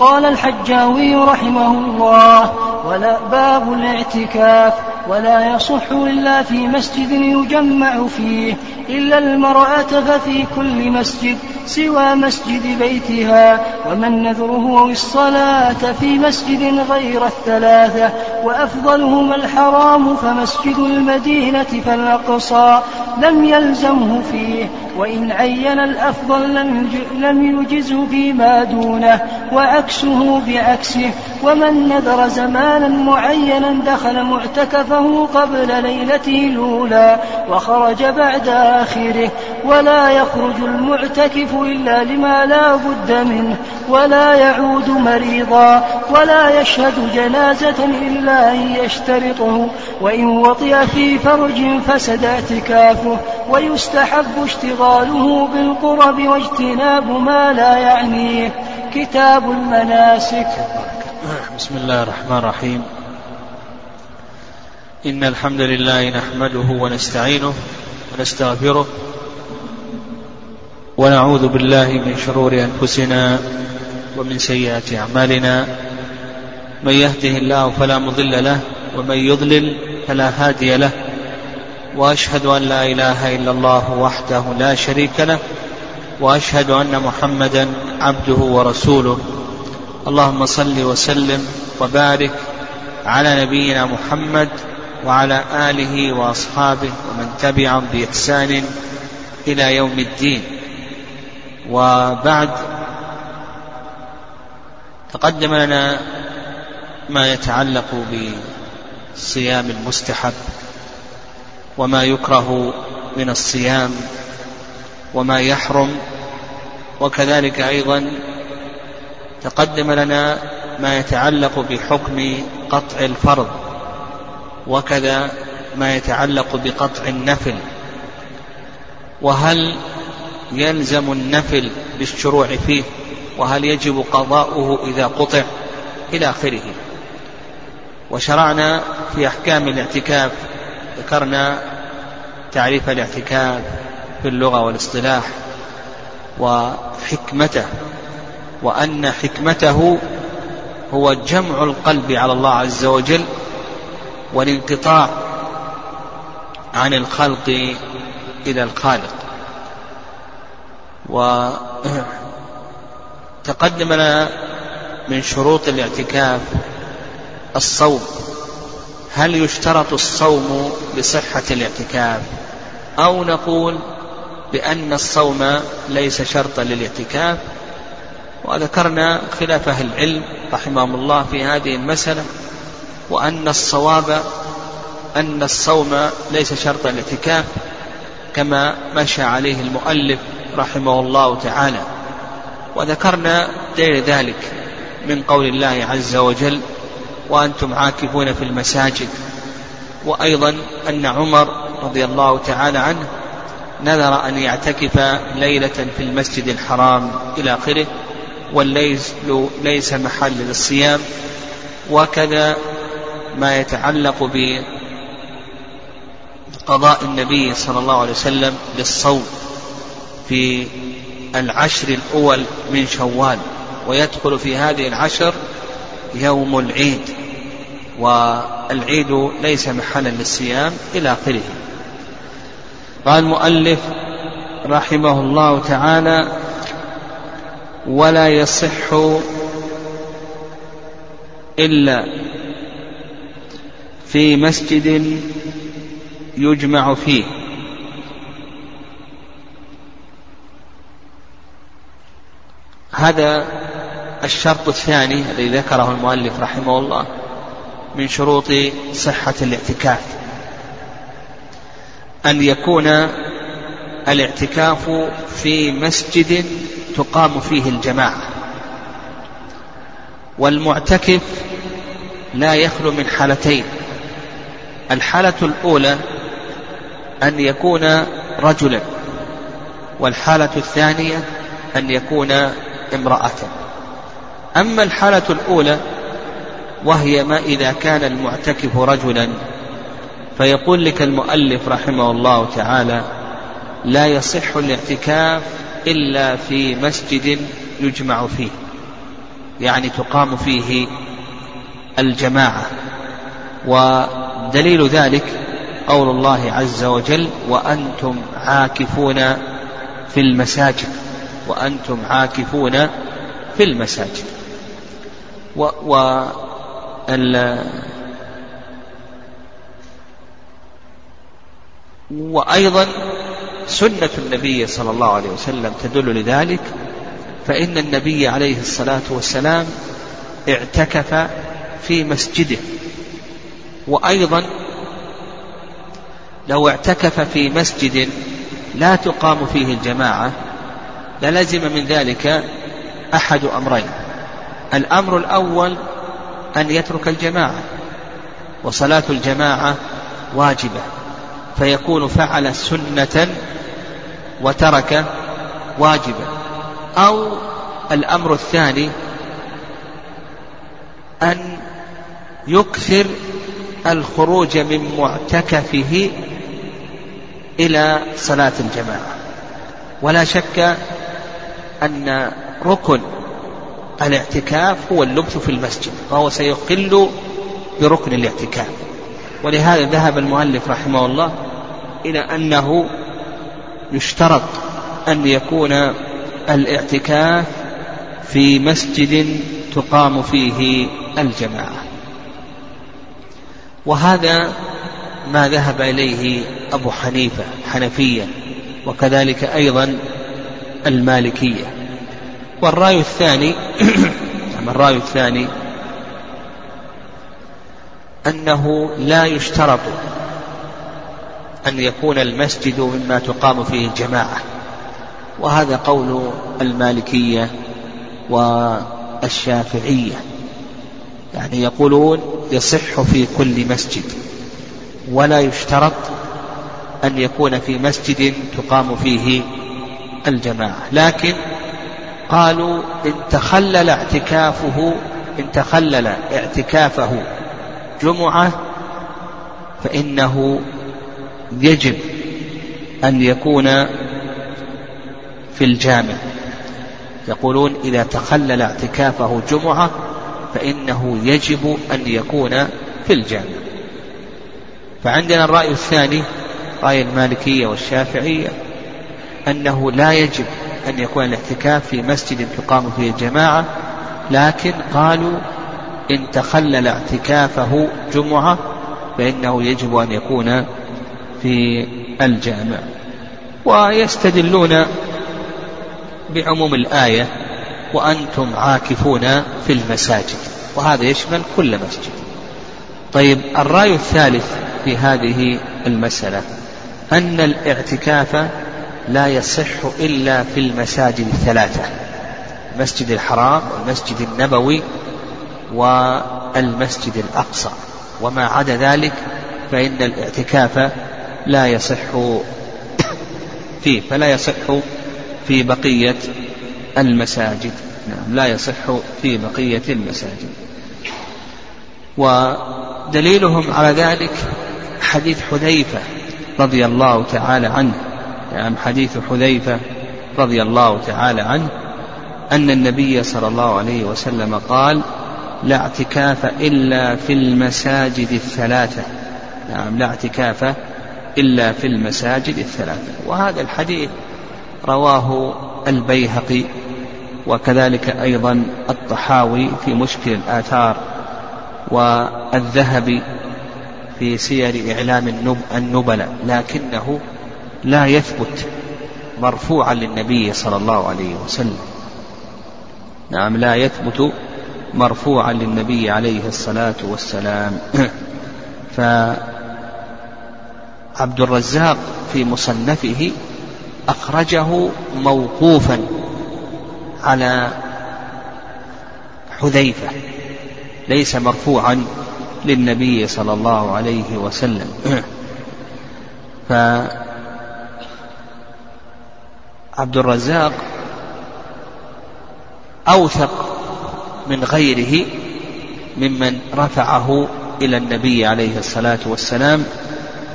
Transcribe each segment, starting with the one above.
قال الحجاوي رحمه الله ولا باب الاعتكاف ولا يصح إلا في مسجد يجمع فيه إلا المرأة ففي كل مسجد سوى مسجد بيتها ومن نذره الصلاة في مسجد غير الثلاثة وأفضلهما الحرام فمسجد المدينة فالأقصى لم يلزمه فيه وإن عين الأفضل لم يجزه فيما دونه وعكسه بعكسه ومن نذر زمانا معينا دخل معتكفه قبل ليلته الأولى وخرج بعد آخره ولا يخرج المعتكف إلا لما لا بد منه ولا يعود مريضا ولا يشهد جنازة إلا أن يشترطه وإن وطئ في فرج فسد اعتكافه ويستحب اشتغاله بالقرب واجتناب ما لا يعنيه. كتاب المناسك. بسم الله الرحمن الرحيم. إن الحمد لله نحمده ونستعينه ونستغفره ونعوذ بالله من شرور أنفسنا ومن سيئات أعمالنا. من يهده الله فلا مضل له ومن يضلل فلا هادي له. وأشهد أن لا إله إلا الله وحده لا شريك له وأشهد أن محمدا عبده ورسوله. اللهم صل وسلم وبارك على نبينا محمد وعلى آله وأصحابه ومن تبعهم بإحسان إلى يوم الدين. وبعد تقدم لنا ما يتعلق بالصيام المستحب وما يكره من الصيام وما يحرم وكذلك أيضا تقدم لنا ما يتعلق بحكم قطع الفرض وكذا ما يتعلق بقطع النفل. وهل يلزم النفل بالشروع فيه؟ وهل يجب قضاؤه إذا قطع؟ إلى آخره. وشرعنا في أحكام الاعتكاف ذكرنا تعريف الاعتكاف في اللغة والاصطلاح وحكمته وأن حكمته هو جمع القلب على الله عز وجل والانقطاع عن الخلق إلى الخالق. وتقدم لنا من شروط الاعتكاف الصوم. هل يشترط الصوم لصحة الاعتكاف؟ أو نقول بأن الصوم ليس شرطا للاعتكاف. وذكرنا خلاف أهل العلم رحمهم الله في هذه المسألة وأن الصواب أن الصوم ليس شرطا للاعتكاف كما مشى عليه المؤلف رحمه الله تعالى. وذكرنا غير ذلك من قول الله عز وجل وأنتم عاكفون في المساجد. وأيضا أن عمر رضي الله تعالى عنه نذر أن يعتكف ليلة في المسجد الحرام إلى آخره والليل ليس محل للصيام وكذا ما يتعلق بقضاء النبي صلى الله عليه وسلم للصوم في العشر الأول من شوال ويدخل في هذه العشر يوم العيد. والعيد ليس محلا للصيام إلى آخره. قال المؤلف رحمه الله تعالى ولا يصح إلا في مسجد يجمع فيه. هذا الشرط الثاني الذي ذكره المؤلف رحمه الله. من شروط صحة الاعتكاف. أن يكون الاعتكاف في مسجد تقام فيه الجماعة. والمعتكف لا يخلو من حالتين. الحالة الأولى أن يكون رجلا والحالة الثانية أن يكون امرأة. أما الحالة الأولى وهي ما إذا كان المعتكف رجلا. فيقول لك المؤلف رحمه الله تعالى لا يصح الاعتكاف إلا في مسجد يجمع فيه. يعني تقام فيه الجماعة. ودليل ذلك قول الله عز وجل وأنتم عاكفون في المساجد. وأنتم عاكفون في المساجد. و, و وأيضا سنة النبي صلى الله عليه وسلم تدل لذلك فإن النبي عليه الصلاة والسلام اعتكف في مسجده. وأيضا لو اعتكف في مسجد لا تقام فيه الجماعة للزم من ذلك أحد أمرين. الأمر الأول أن يترك الجماعة وصلاة الجماعة واجبة فيكون فعل سنة وترك واجبا أو الأمر الثاني أن يكثر الخروج من معتكفه إلى صلاة الجماعة. ولا شك أن ركن الاعتكاف هو اللبث في المسجد فهو سيقل بركن الاعتكاف. ولهذا ذهب المؤلف رحمه الله إلى أنه يشترط أن يكون الاعتكاف في مسجد تقام فيه الجماعة. وهذا ما ذهب إليه أبو حنيفة حنفية وكذلك أيضا المالكية. والرأي الثاني الرأي الثاني أنه لا يشترط أن يكون المسجد مما تقام فيه الجماعة وهذا قول المالكية والشافعية يعني يقولون يصح في كل مسجد ولا يشترط أن يكون في مسجد تقام فيه الجماعة لكن قالوا إن تخلل اعتكافه إن تخلل اعتكافه جمعة فإنه يجب أن يكون في الجامع. يقولون إذا تخلل اعتكافه جمعة فإنه يجب أن يكون في الجامع. فعندنا الرأي الثاني رأي المالكية والشافعية أنه لا يجب أن يكون الاعتكاف في مسجد تقام فيه الجماعة لكن قالوا إن تخلل اعتكافه جمعة فإنه يجب أن يكون في الجامع. ويستدلون بعموم الآية وأنتم عاكفون في المساجد وهذا يشمل كل مسجد. طيب الرأي الثالث في هذه المسألة أن الاعتكاف لا يصح إلا في المساجد الثلاثة المسجد الحرام والمسجد النبوي والمسجد الأقصى. وما عدا ذلك فإن الاعتكاف لا يصح فيه فلا يصح في بقية المساجد. نعم لا يصح في بقية المساجد. ودليلهم على ذلك حديث حذيفة رضي الله تعالى عنه. نعم حديث حذيفة رضي الله تعالى عنه أن النبي صلى الله عليه وسلم قال لا اعتكاف إلا في المساجد الثلاثة. نعم لا اعتكاف إلا في المساجد الثلاثة. وهذا الحديث رواه البيهقي وكذلك أيضا الطحاوي في مشكل الآثار والذهبي في سير إعلام النبلاء لكنه لا يثبت مرفوعا للنبي صلى الله عليه وسلم. نعم لا يثبت مرفوعا للنبي عليه الصلاة والسلام. فعبد الرزاق في مصنفه أخرجه موقوفا على حذيفة ليس مرفوعا للنبي صلى الله عليه وسلم. فعبد الرزاق أوثق من غيره ممن رفعه إلى النبي عليه الصلاة والسلام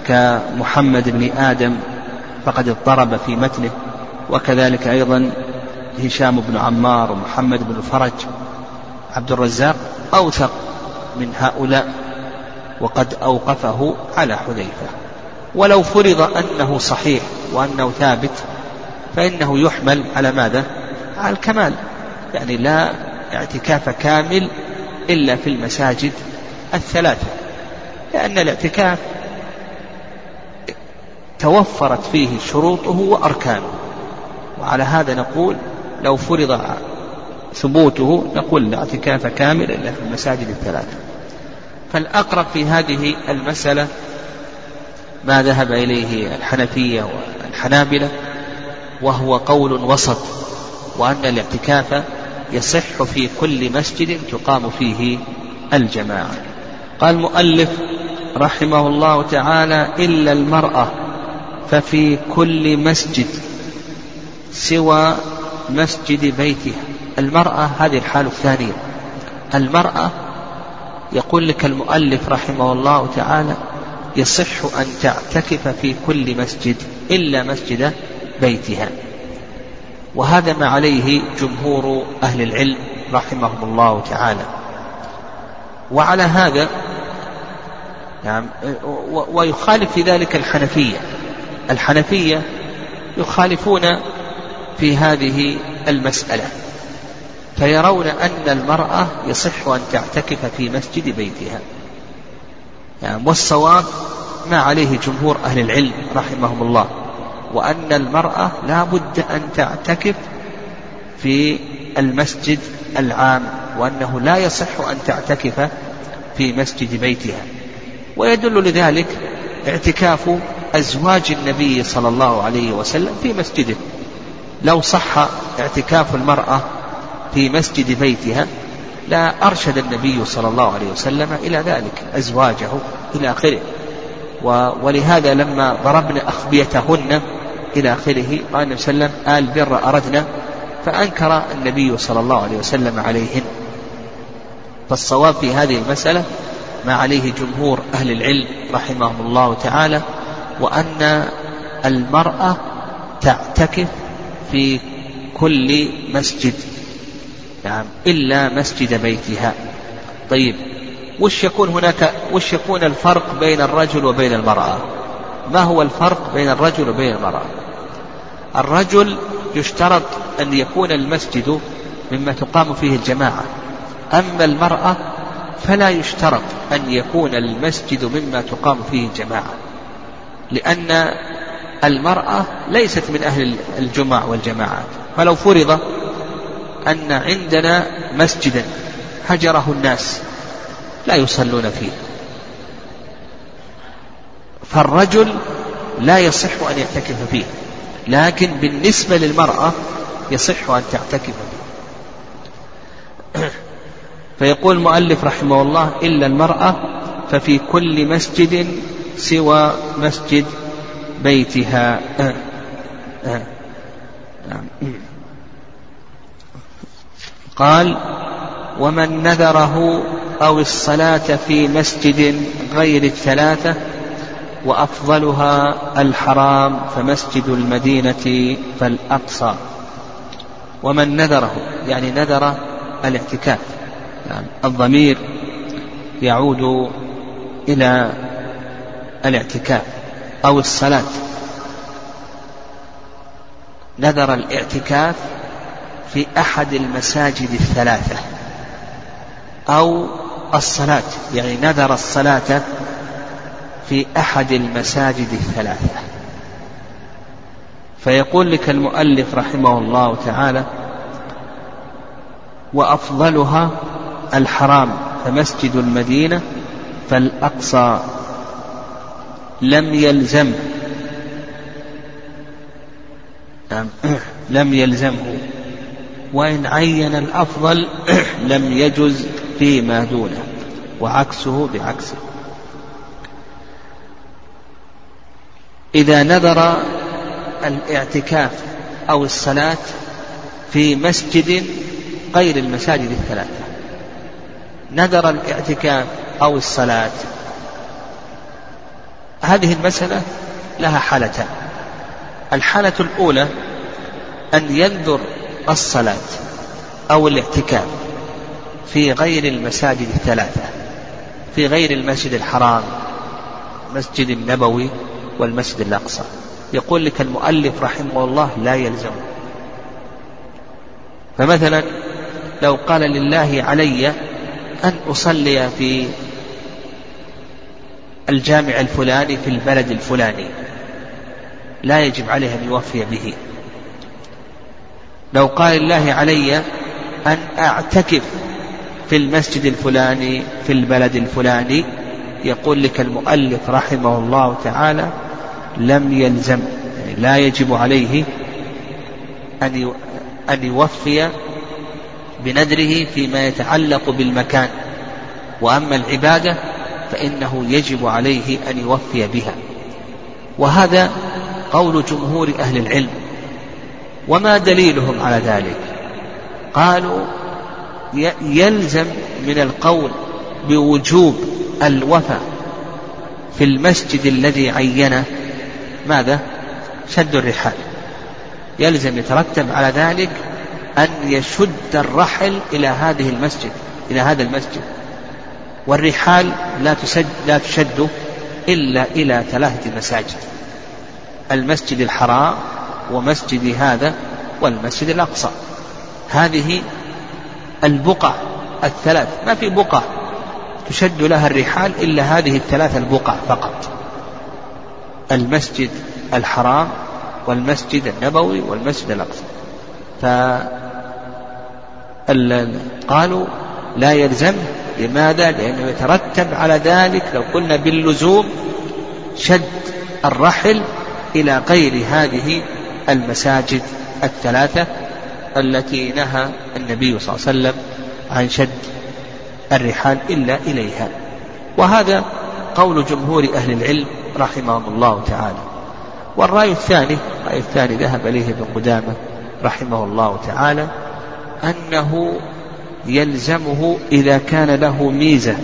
كمحمد بن آدم فقد اضطرب في متنه وكذلك أيضا هشام بن عمار ومحمد بن فرج. عبد الرزاق أوثق من هؤلاء وقد أوقفه على حذيفة. ولو فرض أنه صحيح وأنه ثابت فإنه يحمل على ماذا؟ على الكمال. يعني لا اعتكاف كامل إلا في المساجد الثلاثة. لأن الاعتكاف توفرت فيه شروطه وأركانه. وعلى هذا نقول لو فرض ثبوته نقول لا اعتكاف كامل إلا في المساجد الثلاثة. فالأقرب في هذه المسألة ما ذهب إليه الحنفية والحنابلة وهو قول وسط وأن الاعتكاف يصح في كل مسجد تقام فيه الجماعة. قال المؤلف رحمه الله تعالى إلا المرأة ففي كل مسجد سوى مسجد بيتها. المرأة هذه الحالة الثانية. المرأة يقول لك المؤلف رحمه الله تعالى يصح أن تعتكف في كل مسجد إلا مسجد بيتها. وهذا ما عليه جمهور أهل العلم رحمهم الله تعالى. وعلى هذا نعم ويخالف في ذلك الحنفية. الحنفية يخالفون في هذه المسألة. فيرون أن المرأة يصح أن تعتكف في مسجد بيتها. يعني والصواب ما عليه جمهور أهل العلم رحمهم الله. وأن المرأة لا بد أن تعتكف في المسجد العام وأنه لا يصح أن تعتكف في مسجد بيتها. ويدل لذلك اعتكاف أزواج النبي صلى الله عليه وسلم في مسجده. لو صح اعتكاف المرأة في مسجد بيتها لا أرشد النبي صلى الله عليه وسلم إلى ذلك أزواجه إلى آخره. ولهذا لما ضربن أخبيتهن إلى آخره. قال النبي صلى الله عليه وسلم آل بر أردنا. فأنكر النبي صلى الله عليه وسلم عليهن فالصواب في هذه المسألة ما عليه جمهور أهل العلم رحمهم الله تعالى وأن المرأة تعتكف في كل مسجد. نعم إلا مسجد بيتها. طيب وش يكون هناك وش يكون الفرق بين الرجل وبين المرأة؟ ما هو الفرق بين الرجل وبين المرأة؟ الرجل يشترط أن يكون المسجد مما تقام فيه الجماعة. أما المرأة فلا يشترط أن يكون المسجد مما تقام فيه الجماعة لأن المرأة ليست من أهل الجمع والجماعات. فلو فرض أن عندنا مسجدا هجره الناس لا يصلون فيه. فالرجل لا يصح أن يعتكف فيه. لكن بالنسبة للمرأة يصح أن تعتكف. فيقول المؤلف رحمه الله إلا المرأة ففي كل مسجد سوى مسجد بيتها. قال ومن نذره أو الصلاة في مسجد غير الثلاثة وأفضلها الحرام فمسجد المدينة فالأقصى. ومن نذره يعني نذر الاعتكاف يعني الضمير يعود إلى الاعتكاف أو الصلاة. نذر الاعتكاف في أحد المساجد الثلاثة أو الصلاة يعني نذر الصلاة في أحد المساجد الثلاثة فيقول لك المؤلف رحمه الله تعالى وأفضلها الحرام فمسجد المدينة فالأقصى لم يلزم نعم. لم يلزمه وإن عين الأفضل لم يجز فيما دونه وعكسه بعكسه إذا نذر الاعتكاف أو الصلاة في مسجد غير المساجد الثلاثة. نذر الاعتكاف أو الصلاة. هذه المسألة لها حالتان. الحالة الأولى أن ينذر الصلاة أو الاعتكاف في غير المساجد الثلاثة في غير المسجد الحرام المسجد النبوي والمسجد الأقصى. يقول لك المؤلف رحمه الله لا يلزم. فمثلا لو قال لله علي أن أصلي في الجامع الفلاني في البلد الفلاني لا يجب عليه أن يوفي به. لو قال الله علي أن أعتكف في المسجد الفلاني في البلد الفلاني يقول لك المؤلف رحمه الله تعالى لم يلزم يعني لا يجب عليه أن أن يوفي بنذره فيما يتعلق بالمكان. وأما العبادة فإنه يجب عليه أن يوفي بها. وهذا قول جمهور أهل العلم. وما دليلهم على ذلك؟ قالوا يلزم من القول بوجوب الوفاء في المسجد الذي عينه ماذا؟ شد الرحال. يلزم يترتب على ذلك أن يشد الرحل إلى هذه المسجد إلى هذا المسجد. والرحال لا تسد لا تشد إلا إلى ثلاثة مساجد. المسجد الحرام ومسجد هذا والمسجد الأقصى. هذه البقع الثلاث. ما في بقع تشد لها الرحال إلا هذه الثلاث البقع فقط. المسجد الحرام والمسجد النبوي والمسجد الأقصى قالوا لا يلزم لماذا؟ لأنه يترتب على ذلك لو قلنا باللزوم شد الرحل إلى غير هذه المساجد الثلاثة التي نهى النبي صلى الله عليه وسلم عن شد الرحال إلا إليها وهذا قول جمهور أهل العلم رحمهم الله تعالى. والرأي الثاني الرأي الثاني ذهب إليه ابن قدامة رحمه الله تعالى أنه يلزمه إذا كان له ميزة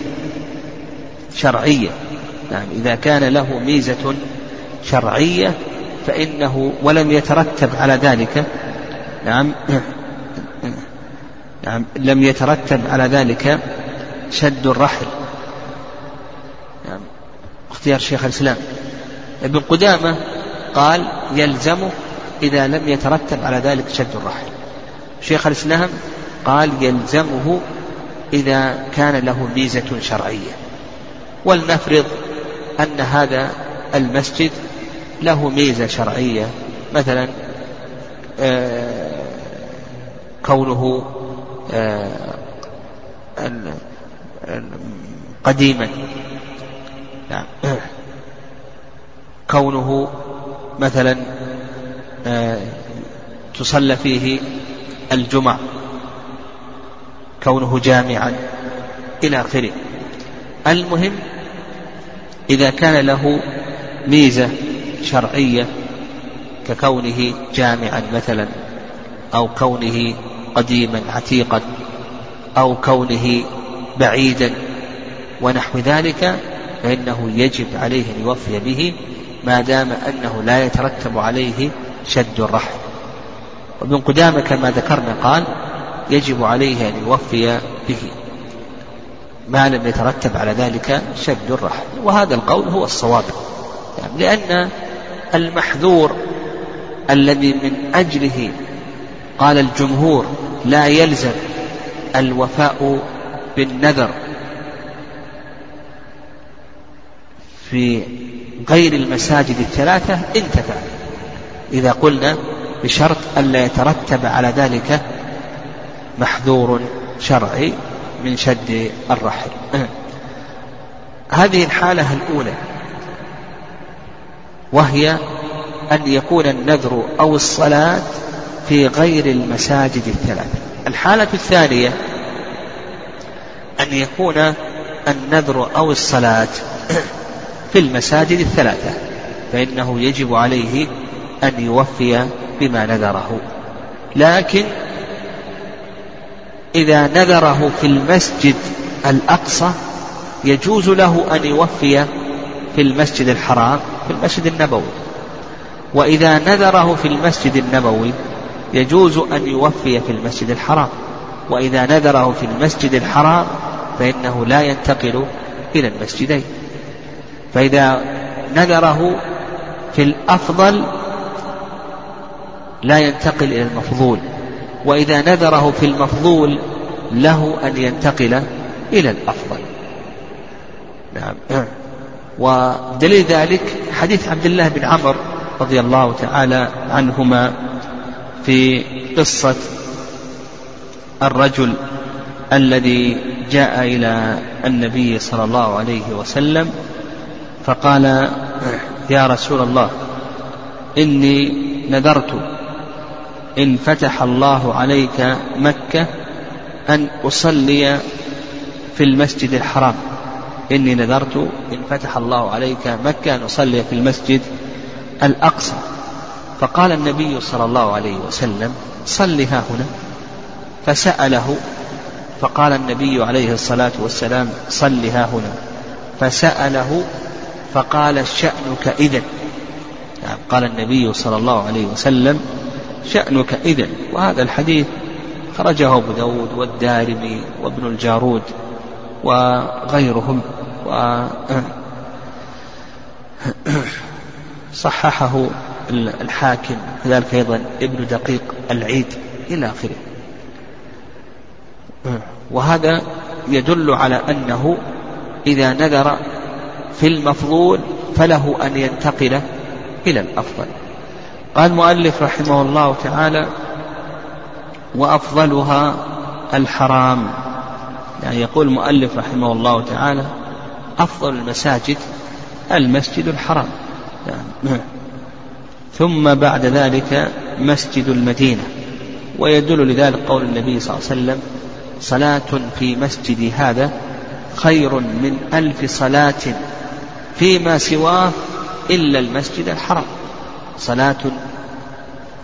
شرعية. يعني إذا كان له ميزة شرعية فإنه ولم يترتب على ذلك نعم نعم لم يترتب على ذلك شد الرحل نعم اختيار شيخ الإسلام. ابن قدامة قال يلزمه إذا لم يترتب على ذلك شد الرحل شيخ الإسلام قال يلزمه إذا كان له ميزة شرعية. ولنفرض أن هذا المسجد له ميزة شرعية. مثلا آه، كونه آه، قديما. نعم. كونه مثلا آه، تصلى فيه الجمع كونه جامعا إلى آخره. المهم إذا كان له ميزة شرعية ككونه جامعا مثلا أو كونه قديما عتيقا أو كونه بعيدا ونحو ذلك فإنه يجب عليه أن يوفي به ما دام أنه لا يترتب عليه شد الرحم. وابن قدامة كما ذكرنا قال يجب عليه أن يوفي به ما لم يترتب على ذلك شد الرحم. وهذا القول هو الصواب. يعني لأن المحذور الذي من أجله قال الجمهور لا يلزم الوفاء بالنذر. في غير المساجد الثلاثة انتفع إذا قلنا بشرط ألا يترتب على ذلك محذور شرعي من شد الرحل هذه الحالة الأولى وهي أن يكون النذر أو الصلاة في غير المساجد الثلاثة. الحالة الثانية أن يكون النذر أو الصلاة في المساجد الثلاثة فإنه يجب عليه أن يوفي بما نذره. لكن إذا نذره في المسجد الأقصى يجوز له أن يوفي في المسجد الحرام في المسجد النبوي. وإذا نذره في المسجد النبوي يجوز أن يوفي في المسجد الحرام. وإذا نذره في المسجد الحرام فإنه لا ينتقل إلى المسجدين. فإذا نذره في الأفضل لا ينتقل إلى المفضول وإذا نذره في المفضول له أن ينتقل إلى الأفضل. نعم. ودليل ذلك حديث عبد الله بن عمر رضي الله تعالى عنهما في قصة الرجل الذي جاء إلى النبي صلى الله عليه وسلم فقال يا رسول الله إني نذرت إن فتح الله عليك مكة أن أصلي في المسجد الحرام. إني نذرت إن فتح الله عليك مكة أن أصلي في المسجد الأقصى. فقال النبي صلى الله عليه وسلم صل ها هنا. فسأله فقال النبي عليه الصلاة والسلام صل ها هنا. فسأله فقال شأنك إذن. يعني قال النبي صلى الله عليه وسلم شأنك إذن. وهذا الحديث خرجه أبو داود والدارمي وابن الجارود وغيرهم. و صححه الحاكم كذلك أيضا ابن دقيق العيد إلى آخره. وهذا يدل على أنه إذا نذر في المفضول فله أن ينتقل إلى الأفضل. قال المؤلف رحمه الله تعالى وأفضلها الحرام. يعني يقول المؤلف رحمه الله تعالى أفضل المساجد المسجد الحرام. يعني ثم بعد ذلك مسجد المدينة. ويدل لذلك قول النبي صلى الله عليه وسلم صلاة في مسجدي هذا خير من ألف صلاة فيما سواه إلا المسجد الحرام. صلاة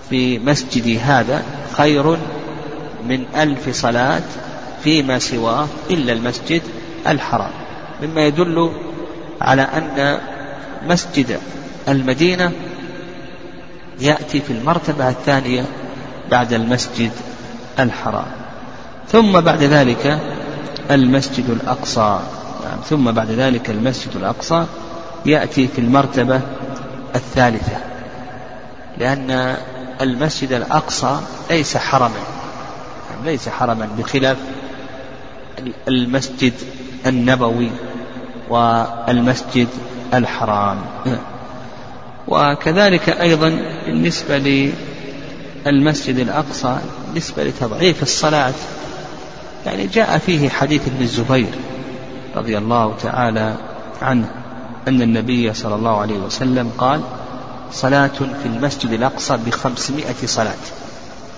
في مسجدي هذا خير من ألف صلاة فيما سواه إلا المسجد الحرام. مما يدل على أن مسجد المدينة يأتي في المرتبة الثانية بعد المسجد الحرام. ثم بعد ذلك المسجد الأقصى. نعم ثم بعد ذلك المسجد الأقصى يأتي في المرتبة الثالثة لأن المسجد الأقصى ليس حرما ليس حرما بخلاف المسجد النبوي والمسجد الحرام. وكذلك أيضا بالنسبة للمسجد الأقصى بالنسبة لتضعيف الصلاة يعني جاء فيه حديث ابن الزبير رضي الله تعالى عنه. أن النبي صلى الله عليه وسلم قال صلاة في المسجد الأقصى بخمسمائة صلاة.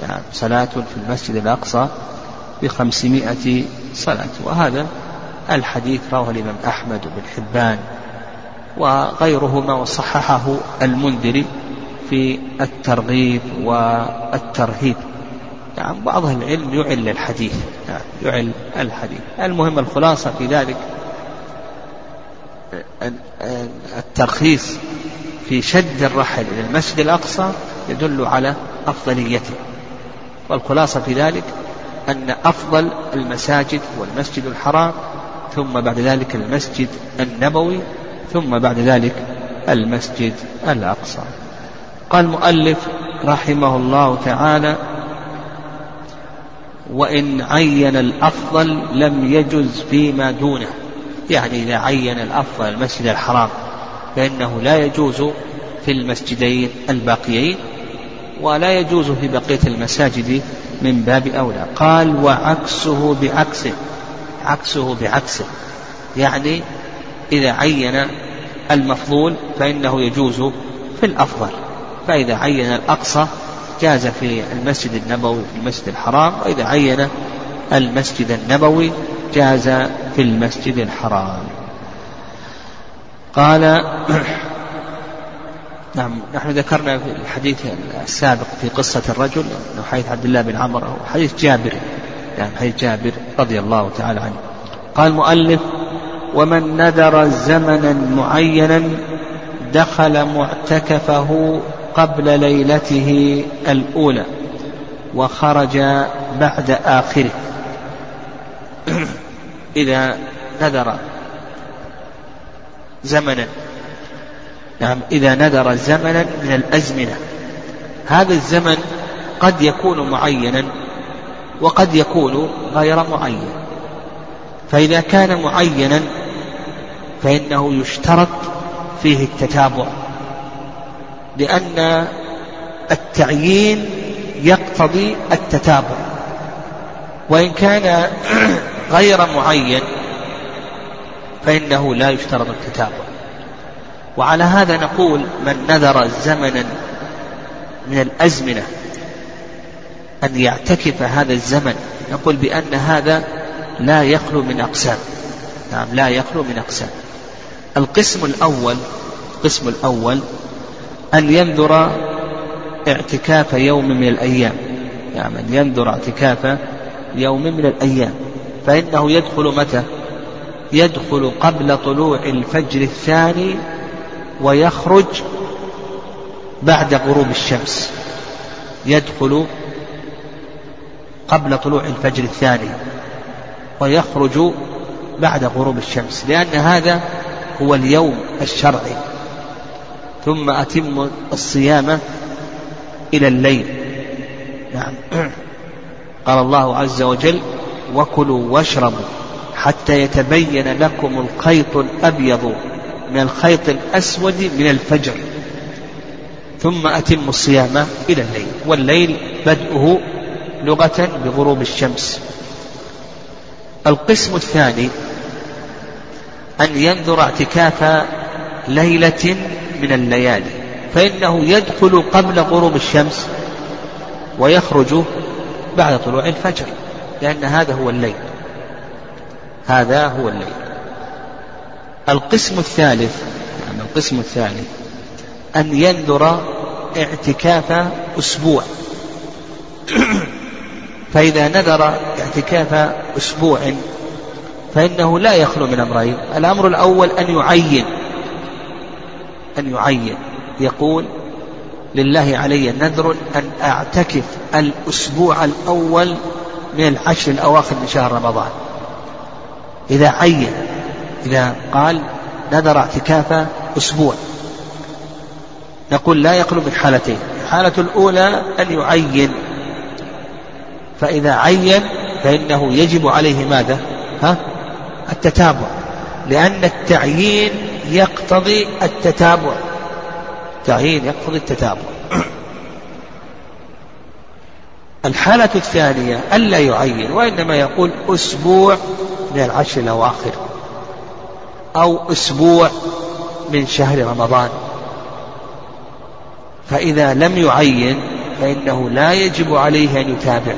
يعني صلاة في المسجد الأقصى بخمسمائة صلاة. وهذا الحديث رواه الإمام أحمد بن حبان وغيرهما وصححه المنذري في الترغيب والترهيب. يعني بعض العلم يعل الحديث يعني يعل الحديث. المهم الخلاصة في ذلك الترخيص في شد الرحل إلى المسجد الأقصى يدل على أفضليته. والخلاصة في ذلك أن أفضل المساجد هو المسجد الحرام ثم بعد ذلك المسجد النبوي ثم بعد ذلك المسجد الأقصى. قال المؤلف رحمه الله تعالى وإن عين الأفضل لم يجز فيما دونه. يعني إذا عين الأفضل المسجد الحرام فإنه لا يجوز في المسجدين الباقيين ولا يجوز في بقية المساجد من باب أولى. قال وعكسه بعكسه عكسه بعكسه. يعني إذا عين المفضول فإنه يجوز في الأفضل. فإذا عين الأقصى جاز في المسجد النبوي في المسجد الحرام وإذا عين المسجد النبوي جاز في المسجد الحرام. قال نعم نحن ذكرنا في الحديث السابق في قصة الرجل حديث عبد الله بن عمر أو حديث جابر يعني حديث جابر رضي الله تعالى عنه. قال المؤلف ومن نذر زمنا معينا دخل معتكفه قبل ليلته الأولى وخرج بعد آخره. إذا نذر زمنا. نعم إذا نذر زمنا من الأزمنة. هذا الزمن قد يكون معينا وقد يكون غير معين. فإذا كان معينا فإنه يشترط فيه التتابع لأن التعيين يقتضي التتابع. وإن كان غير معين فإنه لا يشترط التتابع وعلى هذا نقول من نذر زمنا من الأزمنة أن يعتكف هذا الزمن نقول بأن هذا لا يخلو من أقسام. نعم لا يخلو من أقسام. القسم الأول القسم الأول أن ينذر اعتكاف يوم من الأيام. نعم أن ينذر اعتكاف يوم من الأيام فإنه يدخل متى؟ يدخل قبل طلوع الفجر الثاني ويخرج بعد غروب الشمس. يدخل قبل طلوع الفجر الثاني ويخرج بعد غروب الشمس لأن هذا هو اليوم الشرعي. ثم أتم الصيام إلى الليل. نعم. قال الله عز وجل وكلوا واشربوا حتى يتبين لكم الخيط الأبيض من الخيط الأسود من الفجر ثم أتم الصيام إلى الليل والليل بدءه لغة بغروب الشمس. القسم الثاني أن ينذر اعتكاف ليلة من الليالي فإنه يدخل قبل غروب الشمس ويخرج بعد طلوع الفجر لأن هذا هو الليل. هذا هو الليل. القسم الثالث يعني القسم الثالث أن ينذر اعتكاف أسبوع. فإذا نذر اعتكاف أسبوع فإنه لا يخلو من أمرين. الأمر الأول أن يعين أن يعين. يقول لله علي نذر أن أعتكف الأسبوع الأول من العشر الأواخر من شهر رمضان. إذا عين إذا قال نذر اعتكاف أسبوع. نقول لا يخلو من حالتين. الحالة الأولى أن يعين. فإذا عين فإنه يجب عليه ماذا؟ ها؟ التتابع. لأن التعيين يقتضي التتابع. التعيين يقتضي التتابع. الحالة الثانية ألا يعين وإنما يقول أسبوع من العشر الأواخر أو أسبوع من شهر رمضان. فإذا لم يعين فإنه لا يجب عليه أن يتابع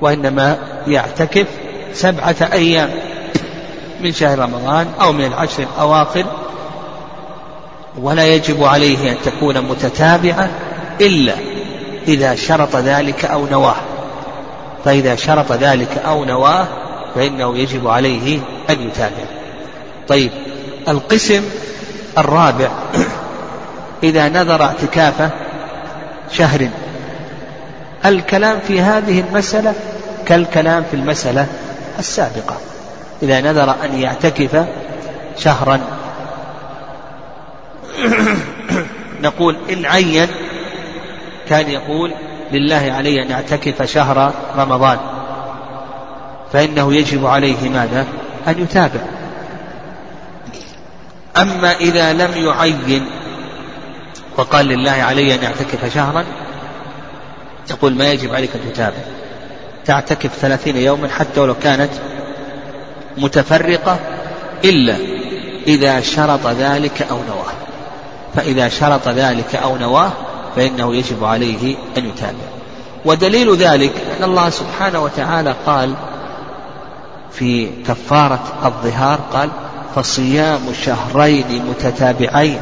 وإنما يعتكف سبعة أيام من شهر رمضان أو من العشر الأواخر ولا يجب عليه أن تكون متتابعة إلا إذا شرط ذلك أو نواه. فإذا شرط ذلك أو نواه فإنه يجب عليه أن يتابع. طيب القسم الرابع إذا نذر اعتكاف شهر. الكلام في هذه المسألة كالكلام في المسألة السابقة. إذا نذر أن يعتكف شهرا نقول إن عين كان يقول لله علي أن يعتكف شهر رمضان فإنه يجب عليه ماذا؟ أن يتابع. أما إذا لم يعين وقال لله علي أن أعتكف شهرا يقول ما يجب عليك أن تتابع. تعتكف ثلاثين يوما حتى ولو كانت متفرقة إلا إذا شرط ذلك أو نواه. فإذا شرط ذلك أو نواه فإنه يجب عليه أن يتابع ودليل ذلك أن الله سبحانه وتعالى قال في كفارة الظهار قال فصيام شهرين متتابعين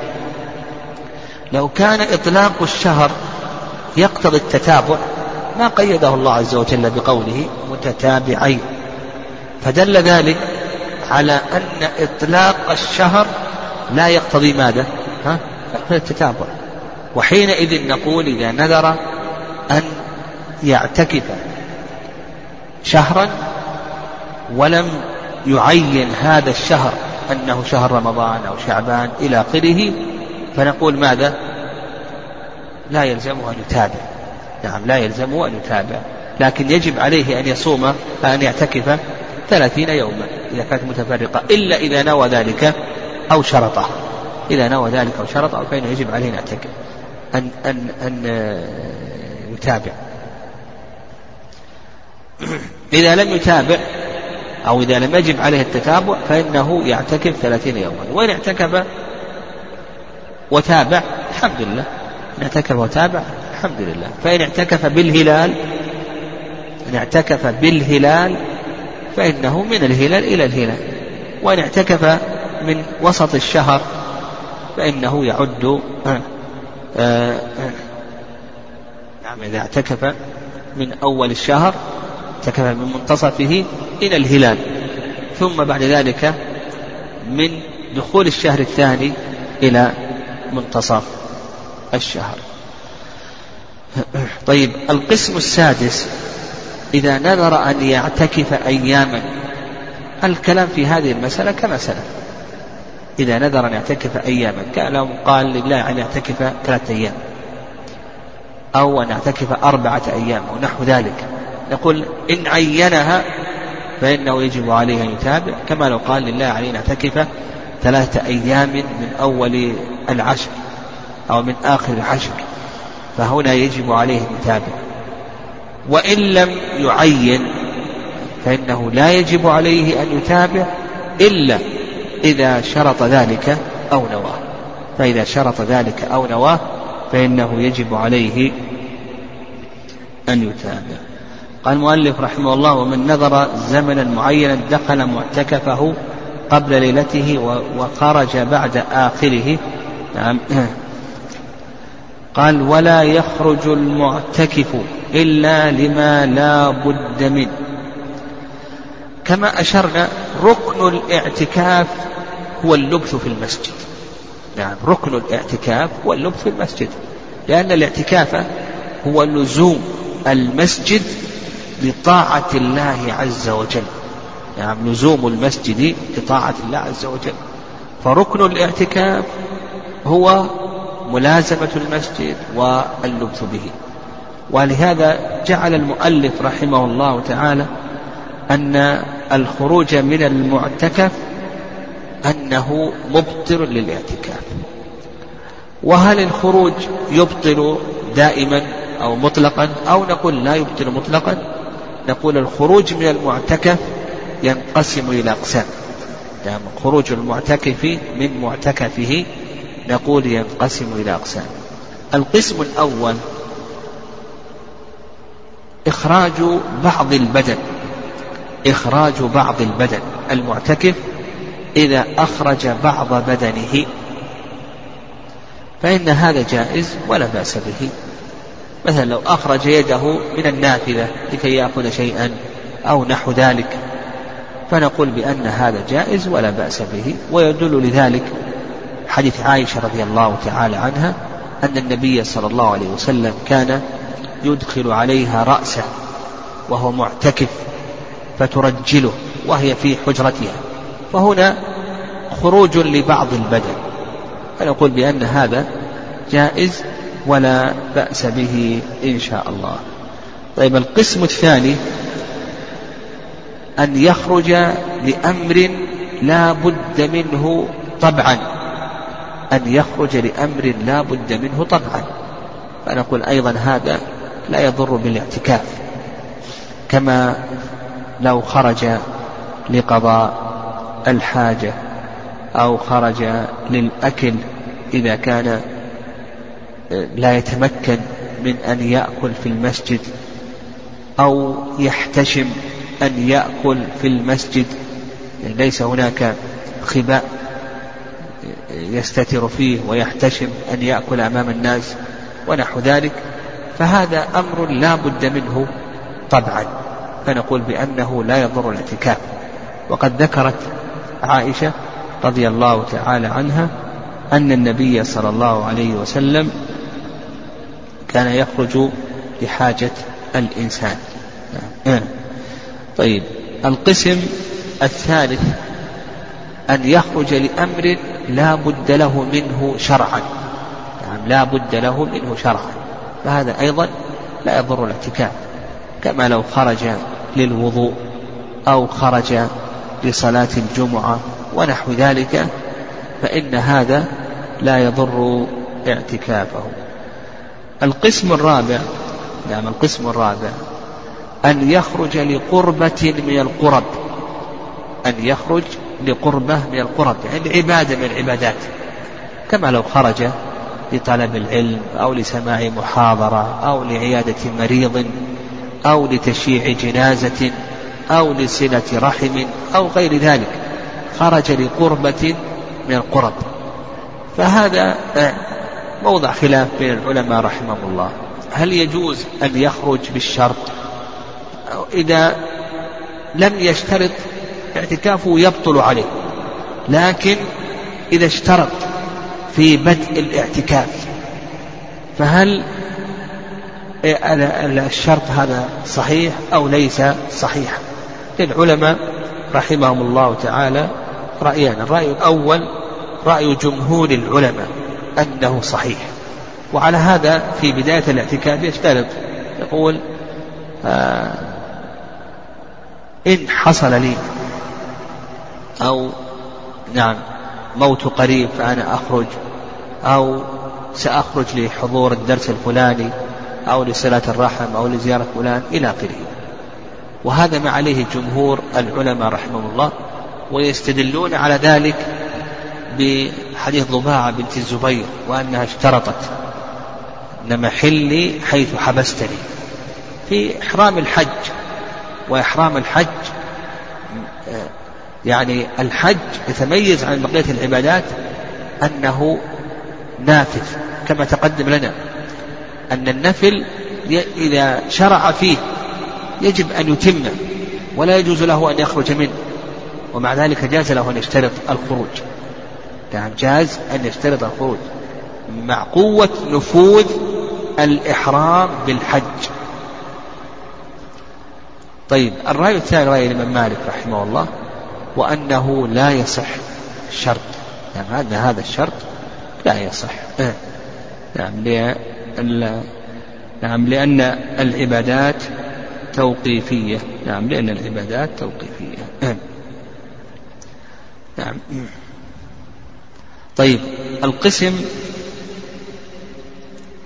لو كان إطلاق الشهر يقتضي التتابع ما قيده الله عز وجل بقوله متتابعين فدل ذلك على أن إطلاق الشهر لا يقتضي ماذا؟ ها؟ يقتضي التتابع. وحينئذ نقول إذا نذر أن يعتكف شهرا ولم يعين هذا الشهر أنه شهر رمضان أو شعبان إلى آخره فنقول ماذا؟ لا يلزمه أن يتابع. نعم لا يلزمه أن يتابع. لكن يجب عليه أن يصوم أن يعتكف ثلاثين يوما إذا كانت متفرقة إلا إذا نوى ذلك أو شرطه. إذا نوى ذلك أو شرطه فإنه يجب عليه أن يعتكف أن أن أن يتابع. إذا لم يتابع أو إذا لم يجب عليه التتابع فإنه يعتكف ثلاثين يوما. وإن اعتكف وتابع الحمد لله. إن اعتكف وتابع الحمد لله. فإن اعتكف بالهلال إن اعتكف بالهلال فإنه من الهلال إلى الهلال. وإن اعتكف من وسط الشهر فإنه يعد آه آه نعم إذا اعتكف من أول الشهر اعتكف من منتصفه إلى الهلال. ثم بعد ذلك من دخول الشهر الثاني إلى منتصف الشهر. طيب القسم السادس إذا نذر أن يعتكف أياما الكلام في هذه المسألة كما سلف؟ إذا نذر أن يعتكف أياما. كان لو قال لله أن يعتكف ثلاثة أيام. أو أن يعتكف أربعة أيام أو نحو ذلك. نقول إن عينها فإنه يجب عليه أن يتابع. كما لو قال لله عليه أن يعتكف ثلاثة أيام من أول العشر أو من آخر العشر. فهنا يجب عليه أن يتابع. وإن لم يعين فإنه لا يجب عليه أن يتابع إلا إذا شرط ذلك أو نواه فإذا شرط ذلك أو نواه فإنه يجب عليه أن يتابع قال المؤلف رحمه الله ومن نظر زمنا معينا دخل معتكفه قبل ليلته وخرج بعد آخره. نعم. قال ولا يخرج المعتكف إلا لما لا بد منه. كما أشرنا ركن الاعتكاف هو اللبث في المسجد. نعم ركن الاعتكاف هو اللبث في المسجد. لأن الاعتكاف هو لزوم المسجد لطاعة الله عز وجل. نعم لزوم المسجد لطاعة الله عز وجل. فركن الاعتكاف هو ملازمة المسجد واللبث به. ولهذا جعل المؤلف رحمه الله تعالى أن الخروج من المعتكف أنه مبطل للاعتكاف. وهل الخروج يبطل دائما أو مطلقا؟ أو نقول لا يبطل مطلقا؟ نقول الخروج من المعتكف ينقسم إلى أقسام. يعني خروج المعتكف من معتكفه نقول ينقسم إلى أقسام. القسم الأول إخراج بعض البدن. إخراج بعض البدن المعتكف إذا أخرج بعض بدنه. فإن هذا جائز ولا بأس به. مثلا لو أخرج يده من النافذة لكي يأخذ شيئا أو نحو ذلك فنقول بأن هذا جائز ولا بأس به. ويدل لذلك حديث عائشة رضي الله تعالى عنها أن النبي صلى الله عليه وسلم كان يدخل عليها رأسه وهو معتكف. فترجله وهي في حجرتها. فهنا خروج لبعض البدن. فنقول بأن هذا جائز ولا بأس به إن شاء الله. طيب القسم الثاني أن يخرج لأمر لا بد منه طبعا. أن يخرج لأمر لا بد منه طبعا. فنقول أيضا هذا لا يضر بالاعتكاف. كما لو خرج لقضاء الحاجة أو خرج للأكل إذا كان لا يتمكن من أن يأكل في المسجد أو يحتشم أن يأكل في المسجد. يعني ليس هناك خباء يستتر فيه ويحتشم أن يأكل أمام الناس ونحو ذلك. فهذا أمر لا بد منه طبعا. فنقول بأنه لا يضر الاعتكاف. وقد ذكرت عائشة رضي الله تعالى عنها أن النبي صلى الله عليه وسلم كان يخرج لحاجة الإنسان. نعم. طيب القسم الثالث أن يخرج لأمر لا بد له منه شرعا. نعم لا بد له منه شرعا. فهذا أيضا لا يضر الاعتكاف. كما لو خرج للوضوء أو خرج لصلاة الجمعة ونحو ذلك فإن هذا لا يضر اعتكافه. القسم الرابع نعم القسم الرابع أن يخرج لقربة من القرب. أن يخرج لقربة من القرب يعني عبادة من العبادات. كما لو خرج لطلب العلم أو لسماع محاضرة أو لعيادة مريض أو لتشييع جنازة أو لصلة رحم أو غير ذلك خرج لقربة من القرب فهذا موضع خلاف بين العلماء رحمهم الله. هل يجوز أن يخرج بالشرط؟ إذا لم يشترط اعتكافه يبطل عليه لكن إذا اشترط في بدء الاعتكاف فهل الشرط هذا صحيح أو ليس صحيحا. للعلماء رحمهم الله تعالى رأيان. الرأي الأول رأي جمهور العلماء أنه صحيح. وعلى هذا في بداية الاعتكاف يشترط يقول آه إن حصل لي أو نعم موت قريب فأنا أخرج أو سأخرج لحضور الدرس الفلاني أو لصلة الرحم أو لزيارة فلان إلى آخره. وهذا ما عليه جمهور العلماء رحمهم الله ويستدلون على ذلك بحديث ضباعة بنت الزبير وأنها اشترطت أن محلي حيث حبستني. في إحرام الحج وإحرام الحج يعني الحج يتميز عن بقية العبادات أنه نافذ كما تقدم لنا. أن النفل إذا شرع فيه يجب أن يتمه ولا يجوز له أن يخرج منه. ومع ذلك جاز له أن يشترط الخروج. نعم جاز أن يشترط الخروج مع قوة نفوذ الإحرام بالحج. طيب الرأي الثاني رأي الإمام مالك رحمه الله وأنه لا يصح الشرط يعني أن هذا الشرط لا يصح. إيه. نعم نعم لأن العبادات توقيفية. نعم لأن العبادات توقيفية. نعم. طيب القسم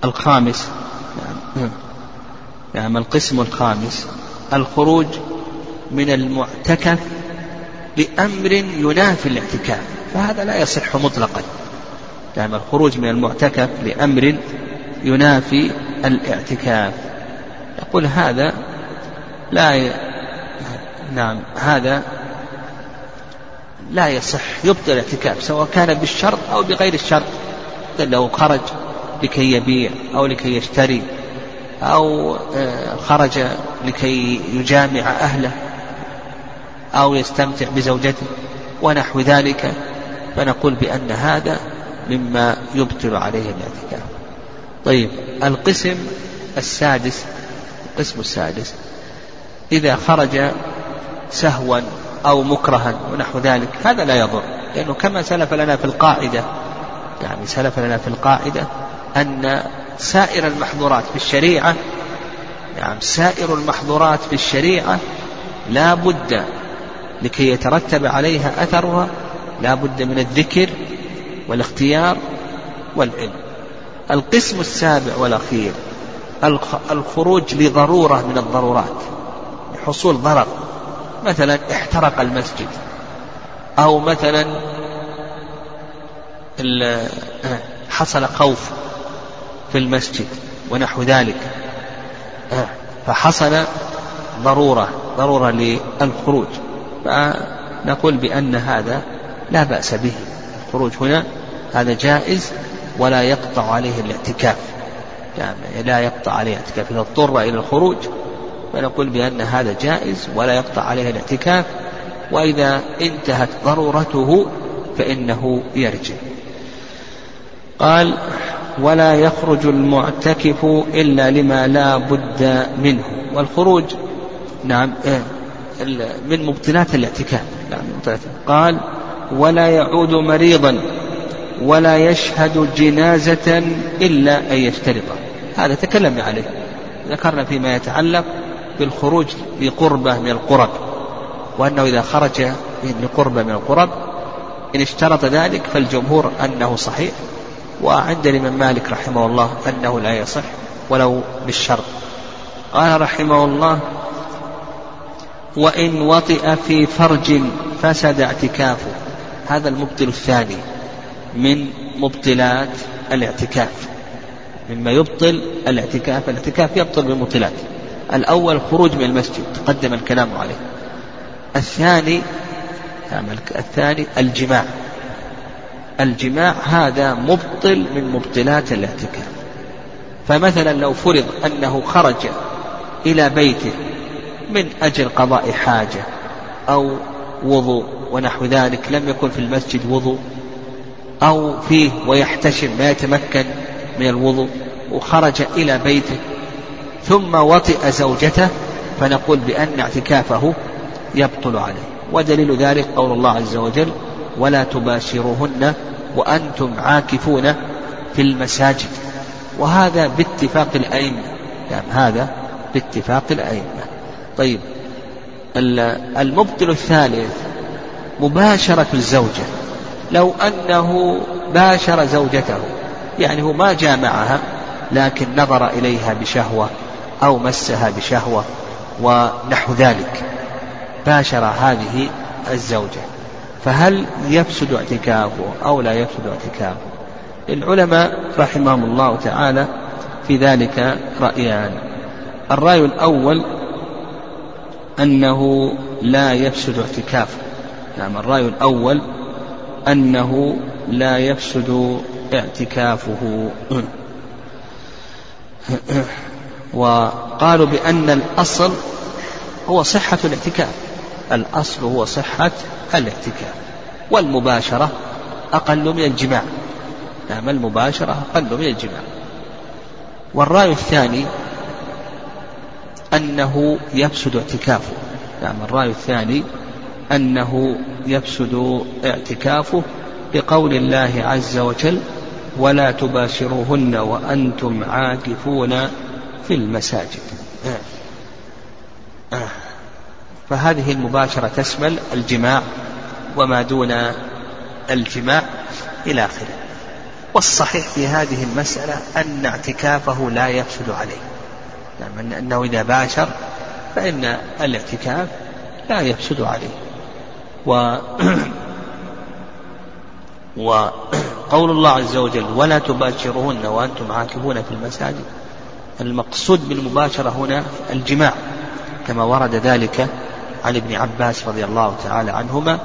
الخامس. نعم. نعم القسم الخامس. الخروج من المعتكف بأمر ينافي الاعتكاف. فهذا لا يصح مطلقا. نعم الخروج من المعتكف لأمر ينافي الاعتكاف. يقول هذا لا ي... نعم هذا لا يصح يبطل الاعتكاف سواء كان بالشرط أو بغير الشرط. لو خرج لكي يبيع أو لكي يشتري أو آه، خرج لكي يجامع أهله أو يستمتع بزوجته ونحو ذلك. فنقول بأن هذا مما يبطل عليه الاعتكاف. طيب القسم السادس القسم السادس. إذا خرج سهوا أو مكرها ونحو ذلك هذا لا يضر لأنه كما سلف لنا في القاعدة يعني سلف لنا في القاعدة أن سائر المحظورات في الشريعة يعني سائر المحظورات في الشريعة لا بد لكي يترتب عليها أثرها لا بد من الذكر والاختيار والعلم. القسم السابع والأخير الخروج لضرورة من الضرورات حصول ضرر. مثلا احترق المسجد أو مثلا حصل خوف في المسجد ونحو ذلك. فحصل ضرورة ضرورة للخروج. فنقول بأن هذا لا بأس به. الخروج هنا هذا جائز ولا يقطع عليه الاعتكاف. يعني لا يقطع عليه الاعتكاف. إذا اضطر إلى الخروج فنقول بأن هذا جائز ولا يقطع عليه الاعتكاف وإذا انتهت ضرورته فإنه يرجع. قال ولا يخرج المعتكف إلا لما لا بد منه. والخروج نعم من مبطلات الاعتكاف. قال ولا يعود مريضا ولا يشهد جنازة إلا أن يشترط هذا تكلمنا عليه. ذكرنا فيما يتعلق بالخروج لقربة من القرب وأنه إذا خرج لقربة من القرب إن اشترط ذلك فالجمهور أنه صحيح وعند الإمام مالك رحمه الله أنه لا يصح ولو بالشرط. قال رحمه الله وإن وطئ في فرج فسد اعتكافه. هذا المبطل الثاني. من مبطلات الاعتكاف. مما يبطل الاعتكاف الاعتكاف يبطل بالمبطلات. الأول خروج من المسجد تقدم الكلام عليه. الثاني الثاني الجماع. الجماع هذا مبطل من مبطلات الاعتكاف. فمثلا لو فرض أنه خرج إلى بيته من أجل قضاء حاجة أو وضوء ونحو ذلك لم يكن في المسجد وضوء أو فيه ويحتشم ما يتمكن من الوضوء وخرج إلى بيته. ثم وطئ زوجته فنقول بأن اعتكافه يبطل عليه. ودليل ذلك قول الله عز وجل ولا تباشروهن وأنتم عاكفون في المساجد وهذا باتفاق الأئمة. يعني هذا باتفاق الأئمة. طيب المبطل الثالث مباشرة الزوجة. لو أنه باشر زوجته يعني هو ما جامعها لكن نظر إليها بشهوة أو مسها بشهوة ونحو ذلك. باشر هذه الزوجة. فهل يفسد اعتكافه أو لا يفسد اعتكافه؟ العلماء رحمهم الله تعالى في ذلك رأيان. الرأي الأول أنه لا يفسد اعتكافه. نعم الرأي الأول أنه لا يفسد اعتكافه. وقالوا بأن الأصل هو صحة الاعتكاف. الأصل هو صحة الاعتكاف. والمباشرة أقل من الجماع. نعم المباشرة أقل من الجماع. والرأي الثاني أنه يفسد اعتكافه. نعم الرأي الثاني أنه يفسد اعتكافه لقول الله عز وجل ولا تباشروهن وأنتم عاكفون في المساجد. فهذه المباشرة تشمل الجماع وما دون الجماع إلى آخره. والصحيح في هذه المسألة أن اعتكافه لا يفسد عليه. يعني أنه إذا باشر فإن الاعتكاف لا يفسد عليه. و وقول الله عز وجل ولا تباشرهن وأنتم عاكفون في المساجد. المقصود بالمباشرة هنا الجماع كما ورد ذلك عن ابن عباس رضي الله تعالى عنهما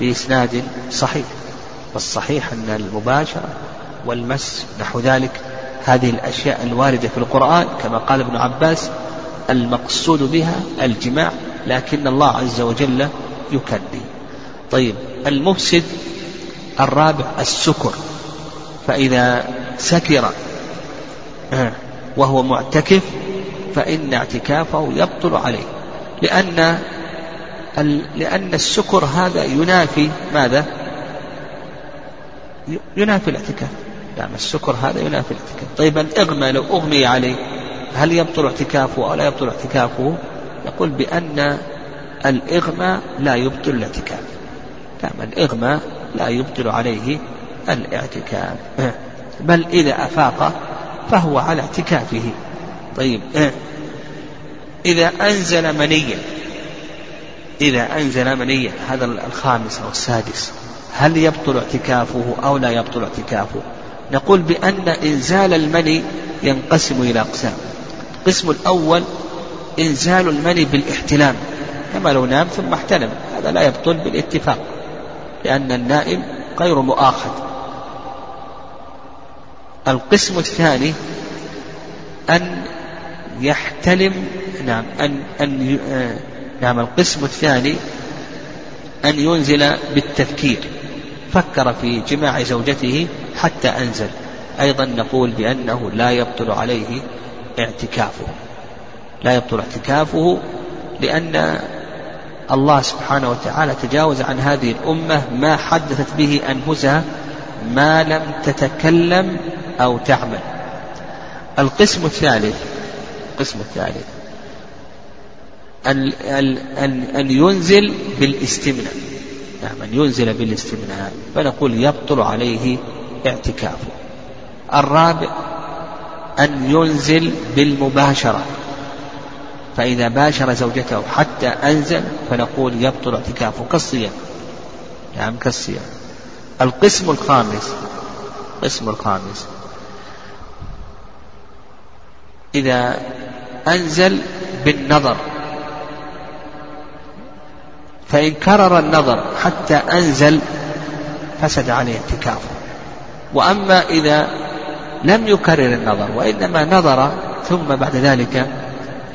بإسناد صحيح. والصحيح أن المباشرة والمس نحو ذلك هذه الأشياء الواردة في القرآن كما قال ابن عباس المقصود بها الجماع لكن الله عز وجل يكني طيب المفسد الرابع السكر. فإذا سكر آه، وهو معتكف فإن اعتكافه يبطل عليه. لأن لأن السكر هذا ينافي ماذا؟ ينافي الاعتكاف. يعني السكر هذا ينافي الاعتكاف. طيب الإغمى لو أغمي عليه هل يبطل اعتكافه أو لا يبطل اعتكافه؟ يقول بأن الإغمى لا يبطل الاعتكاف. نعم الإغمى لا يبطل عليه الاعتكاف. بل إذا أفاق فهو على اعتكافه. طيب. إذا أنزل منيا إذا أنزل منيا هذا الخامس أو السادس هل يبطل اعتكافه أو لا يبطل اعتكافه؟ نقول بأن إنزال المني ينقسم إلى أقسام. القسم الأول إنزال المني بالإحتلام كما لو نام ثم احتلم هذا لا يبطل بالاتفاق. لأن النائم غير مؤاخذ. القسم الثاني أن يحتلم نعم أن أن نعم القسم الثاني أن ينزل بالتفكير. فكر في جماع زوجته حتى أنزل. أيضا نقول بأنه لا يبطل عليه اعتكافه. لا يبطل اعتكافه لأن الله سبحانه وتعالى تجاوز عن هذه الأمة ما حدثت به أنفسها ما لم تتكلم أو تعمل. القسم الثالث القسم الثالث أن, أن, أن ينزل بالاستمناء. نعم أن ينزل بالاستمناء. فنقول يبطل عليه اعتكافه. الرابع أن ينزل بالمباشرة. فإذا باشر زوجته حتى أنزل فنقول يبطل اعتكافه كالصيام نعم كالصيام القسم الخامس. القسم الخامس. إذا أنزل بالنظر. فإن كرر النظر حتى أنزل فسد عليه اعتكافه. وأما إذا لم يكرر النظر وإنما نظر ثم بعد ذلك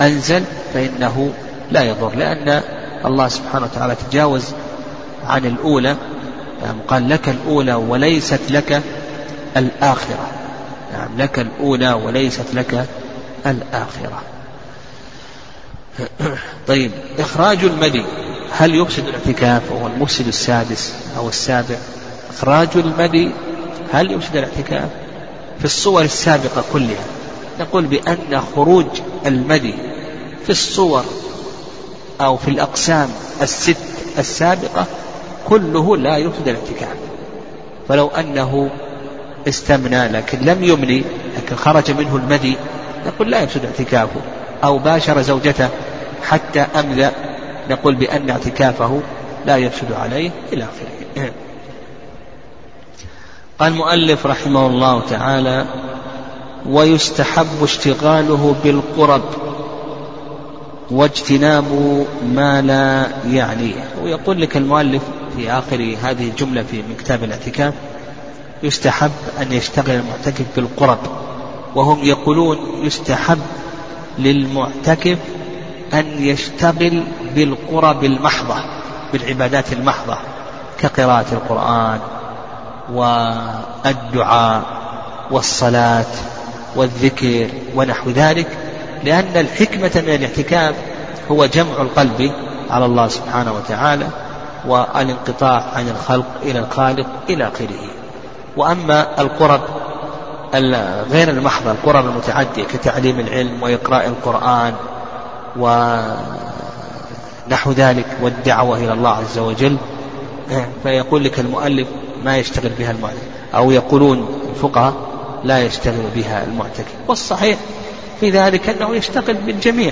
أنزل فإنه لا يضر لأن الله سبحانه وتعالى تجاوز عن الأولى يعني قال لك الأولى وليست لك الآخرة نعم لك الأولى وليست لك الآخرة. طيب إخراج المدي هل يفسد الاعتكاف وهو المفسد السادس أو السابع؟ إخراج المدي هل يفسد الاعتكاف؟ في الصور السابقة كلها. نقول بأن خروج المدي في الصور أو في الأقسام الست السابقة كله لا يفسد الاعتكاف فلو أنه استمنى لكن لم يمني لكن خرج منه المدي نقول لا يفسد اعتكافه. أو باشر زوجته حتى أمذى نقول بأن اعتكافه لا يفسد عليه إلى آخره. قال المؤلف رحمه الله تعالى ويستحب اشتغاله بالقرب واجتناب ما لا يعنيه. ويقول لك المؤلف في آخر هذه الجملة في من كتاب الاعتكاف يستحب أن يشتغل المعتكف بالقرب. وهم يقولون يستحب للمعتكف أن يشتغل بالقرب المحضة بالعبادات المحضة كقراءة القرآن والدعاء والصلاة والذكر ونحو ذلك لأن الحكمة من الاعتكاف هو جمع القلب على الله سبحانه وتعالى والانقطاع عن الخلق إلى الخالق إلى آخره. وأما القرب غير المحضة القرب المتعدية كتعليم العلم وإقراء القرآن ونحو ذلك والدعوة إلى الله عز وجل فيقول لك المؤلف ما يشتغل بها المعتكف أو يقولون الفقهاء لا يشتغل بها المعتكف. والصحيح في ذلك أنه يشتغل بالجميع.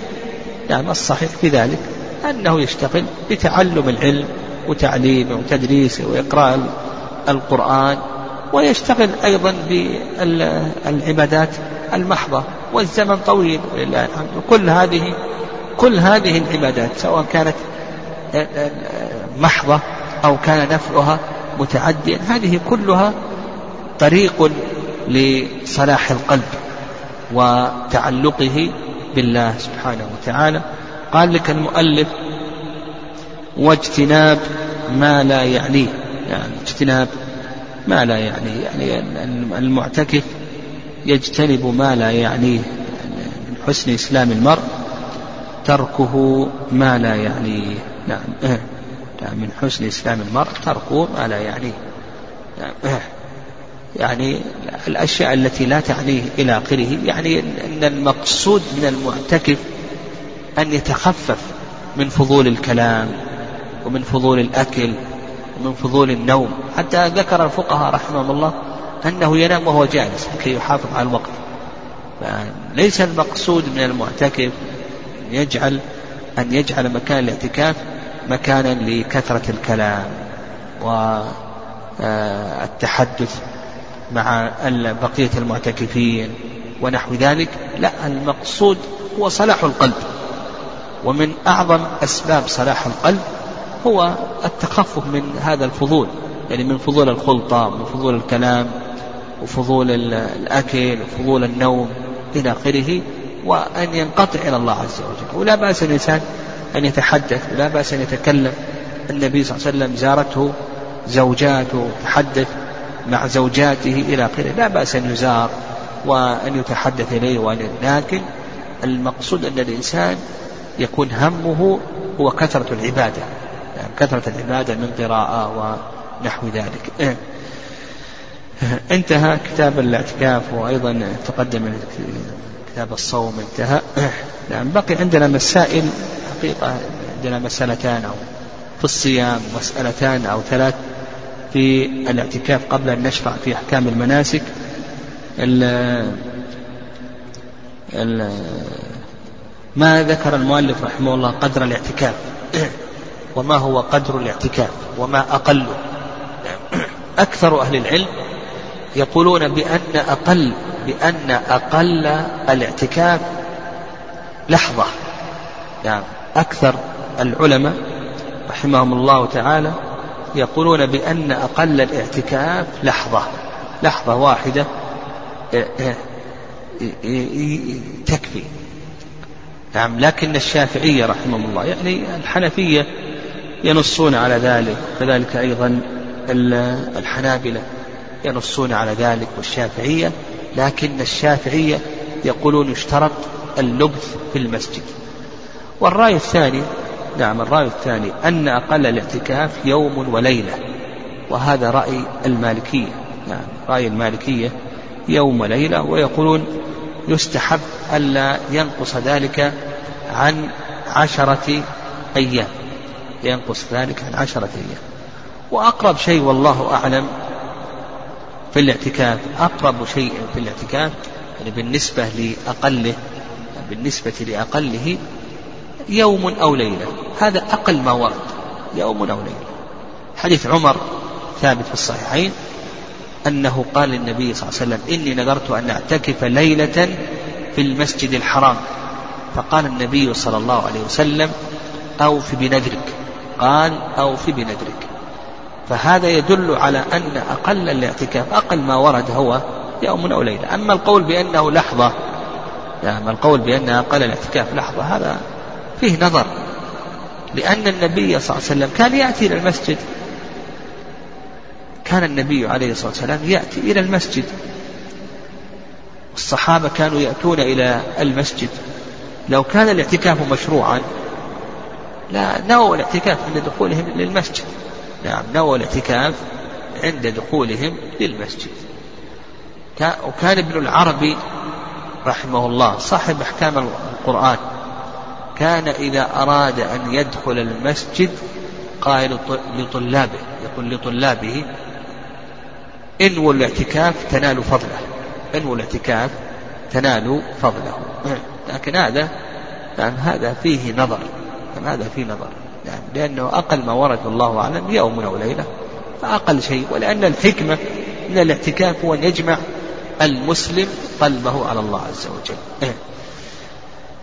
يعني الصحيح في ذلك أنه يشتغل بتعلم العلم وتعليمه وتدريسه وإقراء القرآن ويشتغل أيضا بالعبادات المحضة والزمن طويل ولله الحمد. كل هذه كل هذه العبادات سواء كانت محضة أو كان نفعها متعديا هذه كلها طريق لصلاح القلب وتعلقه بالله سبحانه وتعالى. قال لك المؤلف واجتناب ما لا يعنيه. يعني اجتناب ما لا يعنيه. يعني المعتكف يجتنب ما لا يعنيه. من حسن إسلام المرء تركه ما لا يعنيه. نعم. نعم من حسن إسلام المرء تركه ما لا يعنيه. نعم. يعني الأشياء التي لا تعنيه إلى آخره. يعني أن المقصود من المعتكف أن يتخفف من فضول الكلام ومن فضول الأكل ومن فضول النوم. حتى ذكر الفقهاء رحمهم الله أنه ينام وهو جالس لكي يحافظ على الوقت. ليس المقصود من المعتكف أن يجعل أن يجعل مكان الاعتكاف مكانا لكثرة الكلام والتحدث مع بقية المعتكفين ونحو ذلك لا المقصود هو صلاح القلب. ومن أعظم أسباب صلاح القلب هو التخفف من هذا الفضول يعني من فضول الخلطة من فضول الكلام وفضول الأكل وفضول النوم إلى آخره وأن ينقطع إلى الله عز وجل. ولا بأس الإنسان أن يتحدث ولا بأس أن يتكلم. النبي صلى الله عليه وسلم زارته زوجاته تحدث. مع زوجاته إلى آخره. لا بأس أن يزار وأن يتحدث إليه وأن لكن المقصود أن الإنسان يكون همه هو كثرة العبادة. يعني كثرة العبادة من قراءة ونحو ذلك. انتهى كتاب الاعتكاف وأيضا تقدم كتاب الصوم انتهى. نعم بقي عندنا مسائل حقيقة عندنا مسألتان أو في الصيام مسألتان أو ثلاث في الاعتكاف قبل أن نشرع في أحكام المناسك. ال ال ما ذكر المؤلف رحمه الله قدر الاعتكاف. وما هو قدر الاعتكاف؟ وما أقله أكثر أهل العلم يقولون بأن أقل بأن أقل الاعتكاف لحظة. يعني أكثر العلماء رحمهم الله تعالى يقولون بأن أقل الاعتكاف لحظة لحظة واحدة إيه، إيه، تكفي. نعم لكن الشافعية رحمهم الله يعني الحنفية ينصون على ذلك كذلك أيضا الحنابلة ينصون على ذلك والشافعية لكن الشافعية يقولون يشترط اللبث في المسجد. والرأي الثاني نعم الرأي الثاني أن أقل الاعتكاف يوم وليلة وهذا رأي المالكية نعم رأي المالكية يوم وليلة ويقولون يستحب ألا ينقص ذلك عن عشرة أيام ينقص ذلك عن عشرة أيام. وأقرب شيء والله أعلم في الاعتكاف أقرب شيء في الاعتكاف يعني بالنسبة لأقله بالنسبة لأقله يوم أو ليلة. هذا أقل ما ورد يوم أو ليلة. حديث عمر ثابت في الصحيحين أنه قال للنبي صلى الله عليه وسلم إني نذرت أن أعتكف ليلة في المسجد الحرام. فقال النبي صلى الله عليه وسلم أوف بنذرك. قال أوف بنذرك. فهذا يدل على أن أقل الاعتكاف أقل ما ورد هو يوم أو ليلة. أما القول بأنه لحظة يعني القول بأن أقل الاعتكاف لحظة هذا فيه نظر. لأن النبي صلى الله عليه وسلم كان يأتي إلى المسجد. كان النبي عليه الصلاة والسلام يأتي إلى المسجد. الصحابة كانوا يأتون إلى المسجد. لو كان الاعتكاف مشروعا لا نووا الاعتكاف عند دخولهم للمسجد. نعم نووا الاعتكاف عند دخولهم للمسجد. وكان ابن العربي رحمه الله صاحب أحكام القرآن. كان إذا أراد أن يدخل المسجد قال لطلابه يقول لطلابه انووا الاعتكاف تنالوا فضله انووا الاعتكاف تنالوا فضله لكن هذا يعني هذا فيه نظر يعني هذا فيه نظر يعني لأنه أقل ما ورد الله أعلم يوم أو ليلة فأقل شيء ولأن الحكمة من الاعتكاف هو أن يجمع المسلم قلبه على الله عز وجل.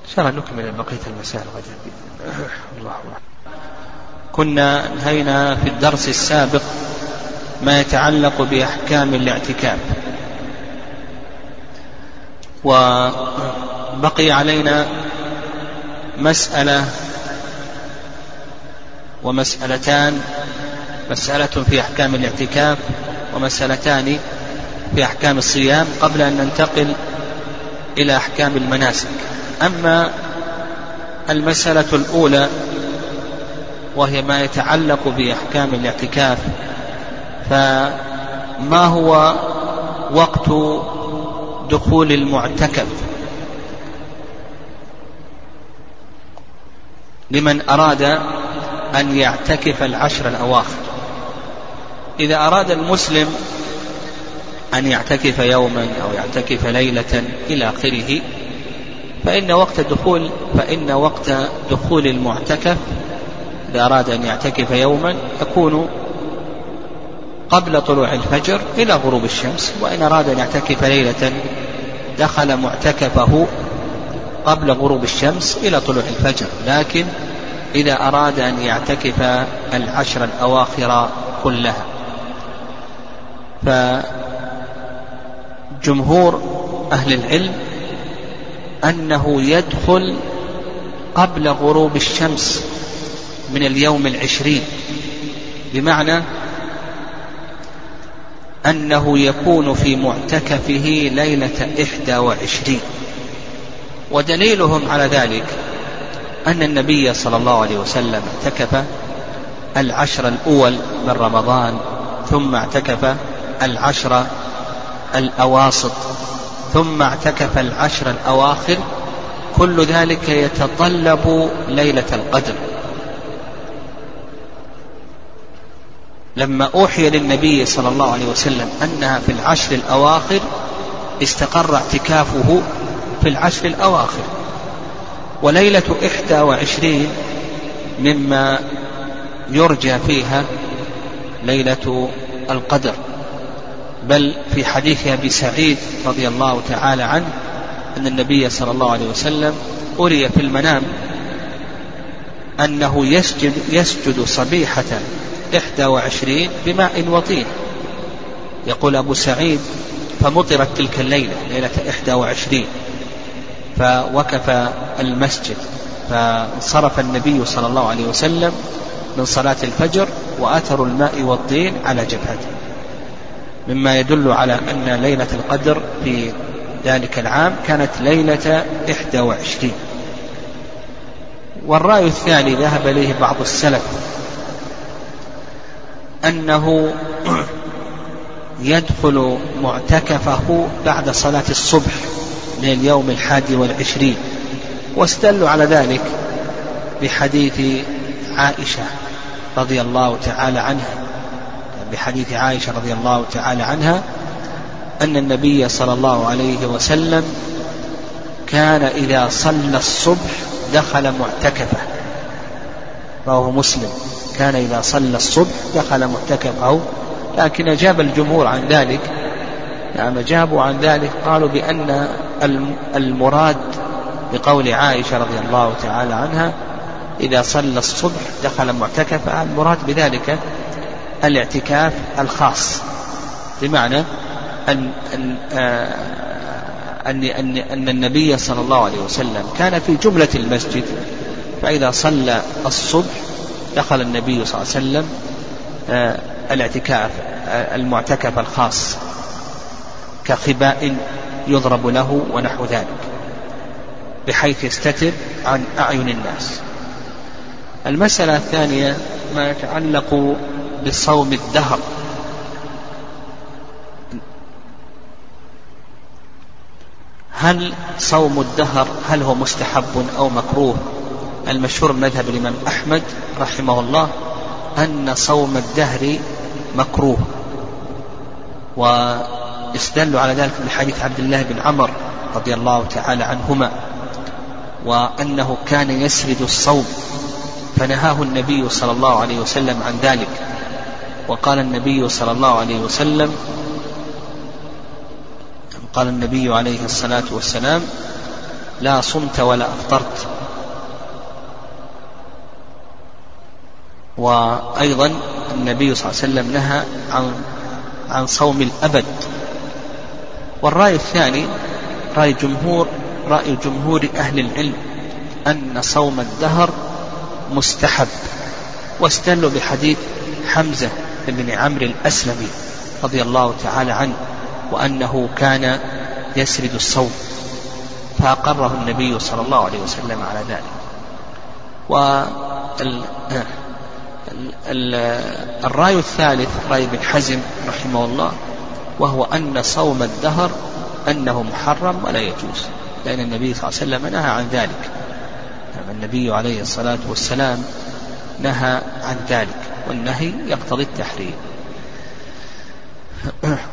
إن شاء الله نكمل بقية المسائل غدا الله. كنا انهينا في الدرس السابق ما يتعلق بأحكام الاعتكاف. وبقي علينا مسألة ومسألتان. مسألة في أحكام الاعتكاف ومسألتان في أحكام الصيام قبل أن ننتقل إلى أحكام المناسك. أما المسألة الأولى وهي ما يتعلق بأحكام الاعتكاف فما هو وقت دخول المعتكف؟ لمن أراد أن يعتكف العشر الأواخر. إذا أراد المسلم أن يعتكف يوما أو يعتكف ليلة إلى آخره فإن وقت الدخول فإن وقت دخول المعتكف إذا أراد أن يعتكف يوما يكون قبل طلوع الفجر إلى غروب الشمس وإن أراد أن يعتكف ليلة دخل معتكفه قبل غروب الشمس إلى طلوع الفجر. لكن إذا أراد أن يعتكف العشر الأواخر كلها فجمهور أهل العلم أنه يدخل قبل غروب الشمس من اليوم العشرين. بمعنى أنه يكون في معتكفه ليلة إحدى وعشرين. ودليلهم على ذلك أن النبي صلى الله عليه وسلم اعتكف العشر الأول من رمضان ثم اعتكف العشر الأواسط. ثم اعتكف العشر الأواخر كل ذلك يتطلب ليلة القدر. لما أوحي للنبي صلى الله عليه وسلم أنها في العشر الأواخر استقر اعتكافه في العشر الأواخر. وليلة إحدى وعشرين مما يرجى فيها ليلة القدر. بل في حديث أبي سعيد رضي الله تعالى عنه أن النبي صلى الله عليه وسلم أري في المنام أنه يسجد, يسجد صبيحة إحدى وعشرين بماء وطين. يقول أبو سعيد فمطرت تلك الليلة ليلة إحدى وعشرين فوقف المسجد فانصرف النبي صلى الله عليه وسلم من صلاة الفجر وأثر الماء والطين على جبهته. مما يدل على أن ليلة القدر في ذلك العام كانت ليلة إحدى وعشرين. والرأي الثاني ذهب إليه بعض السلف أنه يدخل معتكفه بعد صلاة الصبح من اليوم الحادي والعشرين واستدلوا على ذلك بحديث عائشة رضي الله تعالى عنها. بحديث عائشة رضي الله تعالى عنها أن النبي صلى الله عليه وسلم كان إذا صلى الصبح دخل معتكفة. رواه مسلم. كان إذا صلى الصبح دخل معتكفة. لكن أجاب الجمهور عن ذلك. نعم أجابوا عن ذلك. قالوا بأن المراد بقول عائشة رضي الله تعالى عنها إذا صلى الصبح دخل معتكفا المراد بذلك الاعتكاف الخاص. بمعنى أن أن آه، أن أن أن النبي صلى الله عليه وسلم كان في جملة المسجد فإذا صلى الصبح دخل النبي صلى الله عليه وسلم آه، الاعتكاف آه، المعتكف الخاص كخباء يضرب له ونحو ذلك بحيث يستتر عن أعين الناس. المسألة الثانية ما يتعلق بصوم الدهر. هل صوم الدهر هل هو مستحب أو مكروه؟ المشهور من مذهب الإمام أحمد رحمه الله أن صوم الدهر مكروه واستدلوا على ذلك من حديث عبد الله بن عمر رضي الله تعالى عنهما وأنه كان يسرد الصوم فنهاه النبي صلى الله عليه وسلم عن ذلك. وقال النبي صلى الله عليه وسلم قال النبي عليه الصلاة والسلام لا صمت ولا أفطرت. وأيضا النبي صلى الله عليه وسلم نهى عن عن صوم الأبد. والرأي الثاني رأي جمهور رأي جمهور أهل العلم أن صوم الدهر مستحب واستدلوا بحديث حمزة بن عمرو الأسلمي رضي الله تعالى عنه وأنه كان يسرد الصوم فأقره النبي صلى الله عليه وسلم على ذلك. والرأي الثالث رأي ابن حزم رحمه الله وهو أن صوم الدهر أنه محرم ولا يجوز لأن النبي صلى الله عليه وسلم نهى عن ذلك. النبي عليه الصلاة والسلام نهى عن ذلك. والنهي يقتضي التحريم.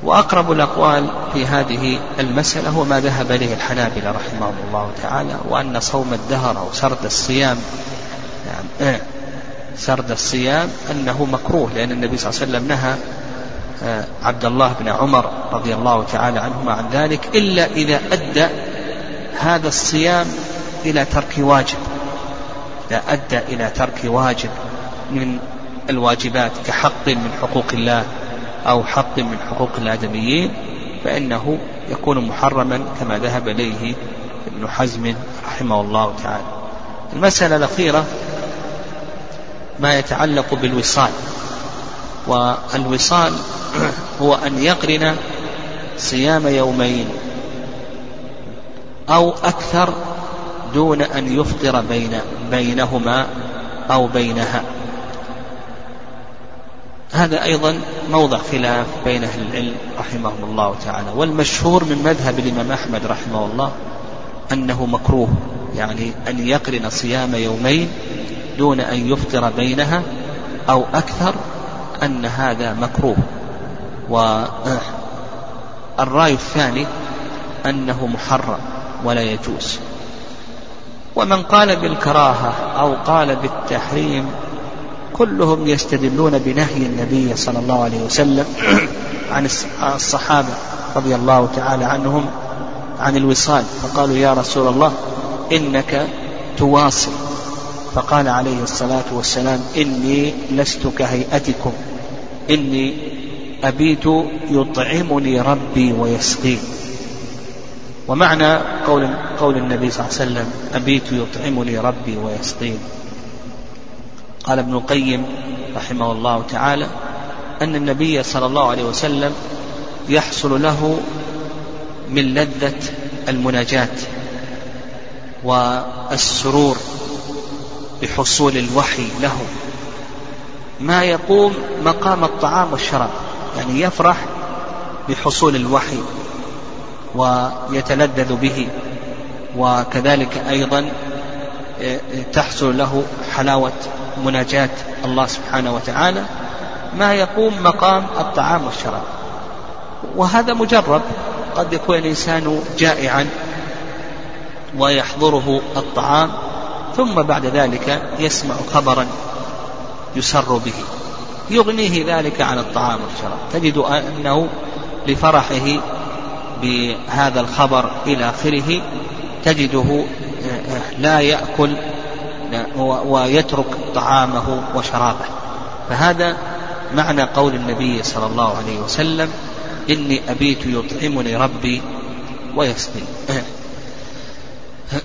وأقرب الأقوال في هذه المسألة هو ما ذهب إليه الحنابلة رحمهم الله تعالى وأن صوم الدهر أو سرد الصيام يعني سرد الصيام أنه مكروه لأن النبي صلى الله عليه وسلم نهى آه، عبد الله بن عمر رضي الله تعالى عنهما عن ذلك إلا إذا أدى هذا الصيام إلى ترك واجب. إذا أدى إلى ترك واجب من الواجبات كحق من حقوق الله أو حق من حقوق الآدميين فإنه يكون محرما كما ذهب إليه ابن حزم رحمه الله تعالى. المسألة الأخيرة ما يتعلق بالوصال والوصال هو أن يقرن صيام يومين أو أكثر دون أن يفطر بين بينهما أو بينها. هذا أيضا موضع خلاف بين أهل العلم رحمهم الله تعالى والمشهور من مذهب الإمام أحمد رحمه الله أنه مكروه يعني أن يقرن صيام يومين دون أن يفطر بينها أو أكثر أن هذا مكروه. والرأي الثاني أنه محرم ولا يجوز. ومن قال بالكراهة أو قال بالتحريم كلهم يستدلون بنهي النبي صلى الله عليه وسلم عن الصحابة رضي الله تعالى عنهم عن الوصال. فقالوا يا رسول الله إنك تواصل. فقال عليه الصلاة والسلام إني لست كهيئتكم. إني أبيت يطعمني ربي ويسقين ومعنى قول قول النبي صلى الله عليه وسلم أبيت يطعمني ربي ويسقين قال ابن القيم رحمه الله تعالى أن النبي صلى الله عليه وسلم يحصل له من لذة المناجاة والسرور بحصول الوحي له. ما يقوم مقام الطعام والشراب يعني يفرح بحصول الوحي ويتلذذ به وكذلك أيضا تحصل له حلاوة مناجاة الله سبحانه وتعالى ما يقوم مقام الطعام والشراب. وهذا مجرب قد يكون الإنسان جائعا ويحضره الطعام ثم بعد ذلك يسمع خبرا يسر به يغنيه ذلك عن الطعام والشراب. تجد أنه لفرحه بهذا الخبر إلى آخره تجده لا يأكل ويترك طعامه وشرابه. فهذا معنى قول النبي صلى الله عليه وسلم إني أبيت يطعمني ربي ويسقي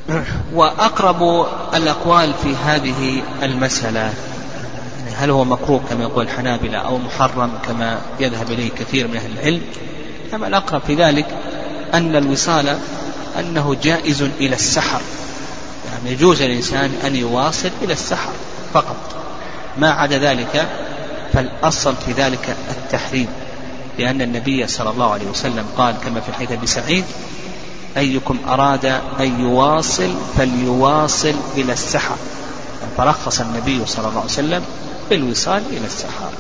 وأقرب الأقوال في هذه المسألة هل هو مكروه كما يقول الحنابلة أو محرم كما يذهب إليه كثير من أهل العلم؟ أما الأقرب في ذلك أن الوصال أنه جائز إلى السحر. يعني يجوز للإنسان أن يواصل إلى السحر فقط. ما عدا ذلك فالأصل في ذلك التحريم لأن النبي صلى الله عليه وسلم قال كما في حديث أبي سعيد أيكم أراد أن يواصل فليواصل إلى السحر. فرخص النبي صلى الله عليه وسلم بالوصال إلى السحر.